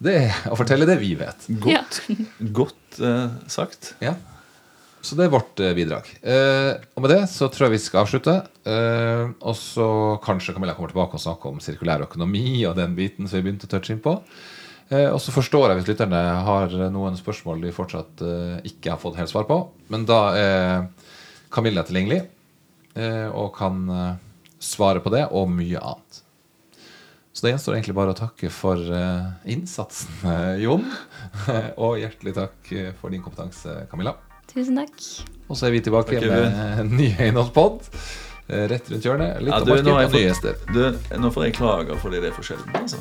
Det er å fortelle det vi vet. Godt, godt uh, sagt. Ja. Så det er vårt uh, bidrag. Uh, og med det så tror jeg vi skal avslutte. Eh, og så kanskje Camilla kommer tilbake og snakker om sirkulær økonomi og den biten som vi begynte å touche inn på. Eh, og så forstår jeg hvis lytterne har noen spørsmål de fortsatt eh, ikke har fått helt svar på. Men da er Camilla tilgjengelig eh, og kan svare på det og mye annet. Så det gjenstår egentlig bare å takke for innsatsen, Jon. og hjertelig takk for din kompetanse, Camilla. Tusen takk. Og så er vi tilbake Takk, med en ny eh, rett rundt hjørnet. Litt Ja, du, nå marked jeg og. Du, nå får jeg klager fordi det er for sjelden. Altså.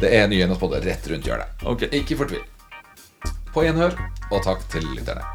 Det er nye eiendomspodder rett rundt hjørnet. Ok. Ikke fortvil. På gjenhør, og takk til lytterne.